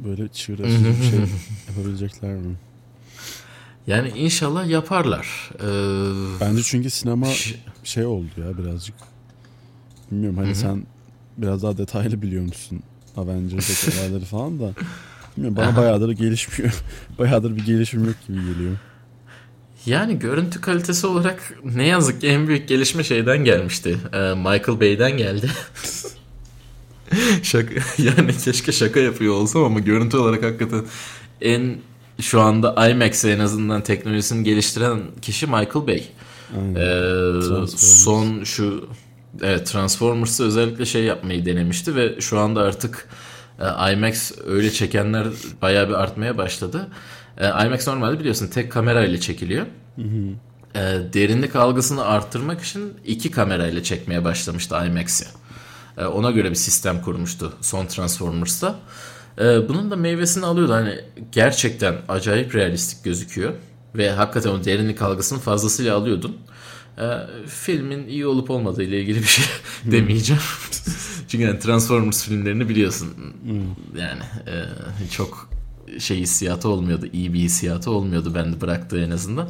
böyle çığır bir şey yapabilecekler mi? Yani inşallah yaparlar. Ee, Bence çünkü sinema şey oldu ya birazcık. Bilmiyorum hani Hı-hı. sen biraz daha detaylı biliyormuşsun Avengers'daki olayları falan da. Bilmiyorum bana bayağıdır gelişmiyor. bayağıdır bir gelişim yok gibi geliyor. Yani görüntü kalitesi olarak ne yazık ki en büyük gelişme şeyden gelmişti. Ee, Michael Bay'den geldi. şaka, yani keşke şaka yapıyor olsam ama görüntü olarak hakikaten en şu anda IMAX en azından teknolojisini geliştiren kişi Michael Bay. Ee, son şu evet Transformers'ı özellikle şey yapmayı denemişti ve şu anda artık e, IMAX öyle çekenler bayağı bir artmaya başladı. E, IMAX normalde biliyorsun tek kamera ile çekiliyor. E, derinlik algısını arttırmak için iki kamera ile çekmeye başlamıştı IMAX'i. Ona göre bir sistem kurmuştu son Transformers'ta. Bunun da meyvesini alıyordu. Hani gerçekten acayip realistik gözüküyor. Ve hakikaten o derinlik algısını fazlasıyla alıyordun. E, filmin iyi olup olmadığı ile ilgili bir şey demeyeceğim. Çünkü yani Transformers filmlerini biliyorsun. Yani çok şey hissiyatı olmuyordu. iyi bir hissiyatı olmuyordu bende bıraktığı en azından.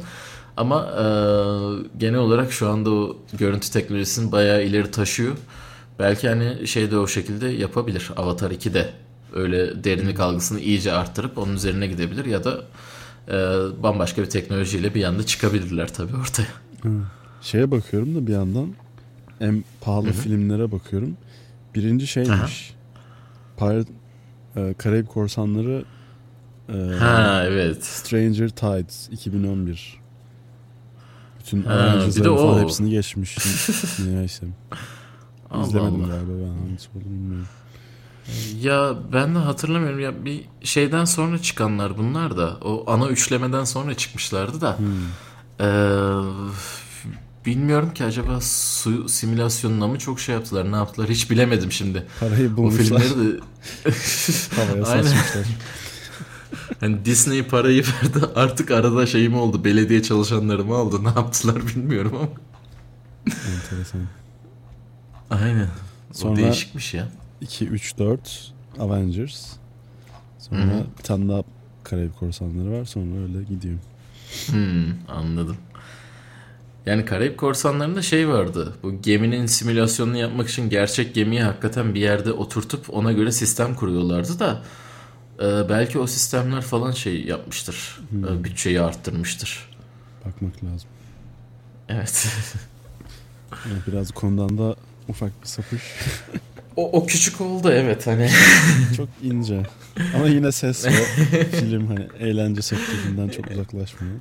Ama e, genel olarak şu anda o görüntü teknolojisini bayağı ileri taşıyor. Belki hani şey de o şekilde yapabilir. Avatar 2 de öyle derinlik algısını iyice arttırıp onun üzerine gidebilir ya da e, bambaşka bir teknolojiyle bir yanda çıkabilirler tabii ortaya. Şeye bakıyorum da bir yandan en pahalı Hı-hı. filmlere bakıyorum. Birinci şeymiş. Pirate e, Karayip Korsanları e, ha evet. Stranger Tides 2011. Bütün Avengers'ların falan hepsini geçmiş. Neyse. Allah İzlemedim Allah. galiba ben hangisi olduğunu bilmiyorum. Ya ben de hatırlamıyorum ya bir şeyden sonra çıkanlar bunlar da o ana üçlemeden sonra çıkmışlardı da hmm. ee, bilmiyorum ki acaba su simülasyonuna mı çok şey yaptılar ne yaptılar hiç bilemedim şimdi. Parayı bulmuşlar. O filmleri de havaya saçmışlar. hani Disney parayı verdi artık arada şey mi oldu belediye çalışanları mı aldı ne yaptılar bilmiyorum ama. Enteresan. Aynen. Sonra o değişikmiş ya. 2, 3, 4 Avengers. Sonra Hı-hı. bir tane daha Karayip Korsanları var. Sonra öyle gidiyor. Hmm, anladım. Yani Karayip Korsanları'nda şey vardı. Bu geminin simülasyonunu yapmak için gerçek gemiyi hakikaten bir yerde oturtup ona göre sistem kuruyorlardı da e, belki o sistemler falan şey yapmıştır. Hmm. E, bütçeyi arttırmıştır. Bakmak lazım. Evet. yani biraz konudan da ufak bir sapış. o, o küçük oldu evet hani. çok ince. Ama yine ses ve film hani eğlence sektöründen çok uzaklaşmıyor.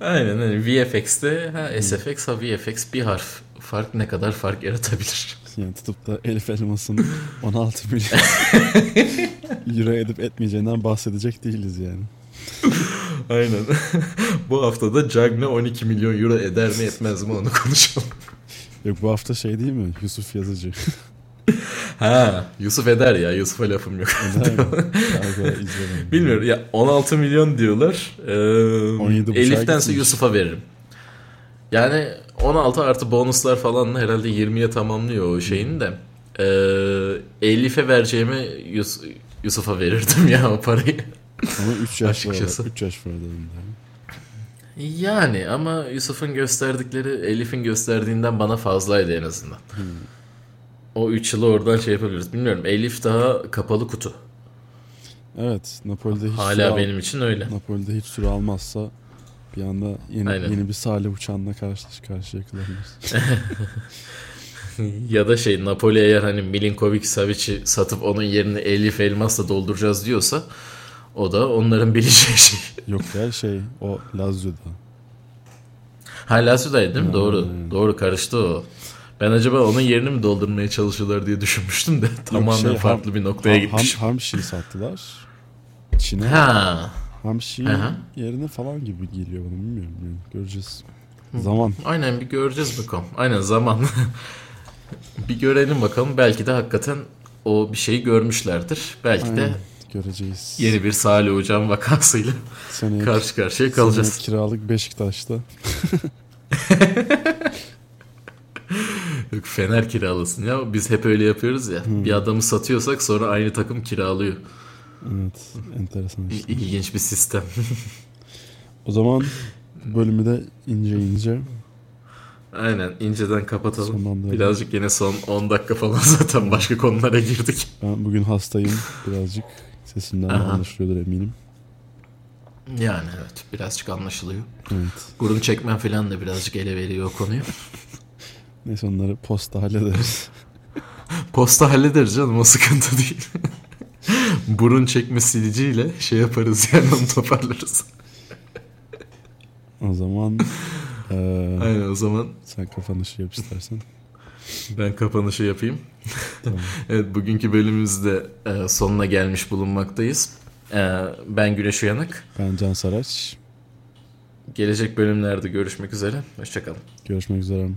Aynen hani VFX'te ha SFX ha VFX bir harf fark ne kadar fark yaratabilir. Yani tutup da Elif Elmas'ın 16 milyon euro edip etmeyeceğinden bahsedecek değiliz yani. Aynen. Bu haftada Cagne 12 milyon euro eder mi etmez mi onu konuşalım. Yok bu hafta şey değil mi? Yusuf Yazıcı. Ha Yusuf eder ya Yusuf'a lafım yok. Bilmiyorum ya 16 milyon diyorlar. Ee, Elif'tense Yusuf'a veririm. Yani 16 artı bonuslar falan herhalde 20'ye tamamlıyor o şeyin de. Ee, Elif'e vereceğimi Yus Yusuf'a verirdim ya o parayı. Ama 3 yaş var. 3 yaş var. Yani ama Yusuf'un gösterdikleri Elif'in gösterdiğinden bana fazlaydı en azından. O 3 yılı oradan şey yapabiliriz. Bilmiyorum Elif daha kapalı kutu. Evet Napoli'de hiç Hala benim al- için öyle. Napoli'de hiç süre almazsa Bir anda yeni, yeni bir Salih uçağına karşı karşıya kalabiliriz. ya da şey Napoli eğer hani Milinkovic Savic'i satıp onun yerine Elif Elmas'la dolduracağız diyorsa o da onların bileceği şey. Yok ya şey o Lazio'da. Ha Lazio'daydı değil mi? Hmm. Doğru. Doğru karıştı o. Ben acaba onun yerini mi doldurmaya çalışıyorlar diye düşünmüştüm de tamamen şey, farklı ham, bir noktaya ham, gitmiş. Ham, Hamşi'yi sattılar. Çin'e. Ha. Hamşi yerine falan gibi geliyor bana bilmiyorum. Yani göreceğiz. Zaman. Aynen bir göreceğiz bakalım. Aynen zaman. bir görelim bakalım. Belki de hakikaten o bir şeyi görmüşlerdir. Belki Aynen. de göreceğiz. Yeni bir Salih Hocam vakasıyla seneye, karşı karşıya kalacağız. Seneye kiralık Beşiktaş'ta. Yok Fener kiralasın ya. Biz hep öyle yapıyoruz ya. Hmm. Bir adamı satıyorsak sonra aynı takım kiralıyor. Evet. Enteresan işte. İlginç bir sistem. o zaman bölümü de ince ince Aynen inceden kapatalım. Birazcık yine son 10 dakika falan zaten başka konulara girdik. Ben bugün hastayım birazcık. Sesimden anlaşılıyordur eminim. Yani evet birazcık anlaşılıyor. Evet. Gurun çekmen falan da birazcık ele veriyor o konuyu. Neyse onları posta hallederiz. posta hallederiz canım o sıkıntı değil. Burun çekme siliciyle şey yaparız yani onu toparlarız. o zaman ee, Aynen o zaman. Sen kapanışı yap istersen. Ben kapanışı yapayım. Tamam. evet bugünkü bölümümüzde e, sonuna gelmiş bulunmaktayız. E, ben Güneş Uyanık. Ben Can Saraç. Gelecek bölümlerde görüşmek üzere. Hoşçakalın. Görüşmek üzere.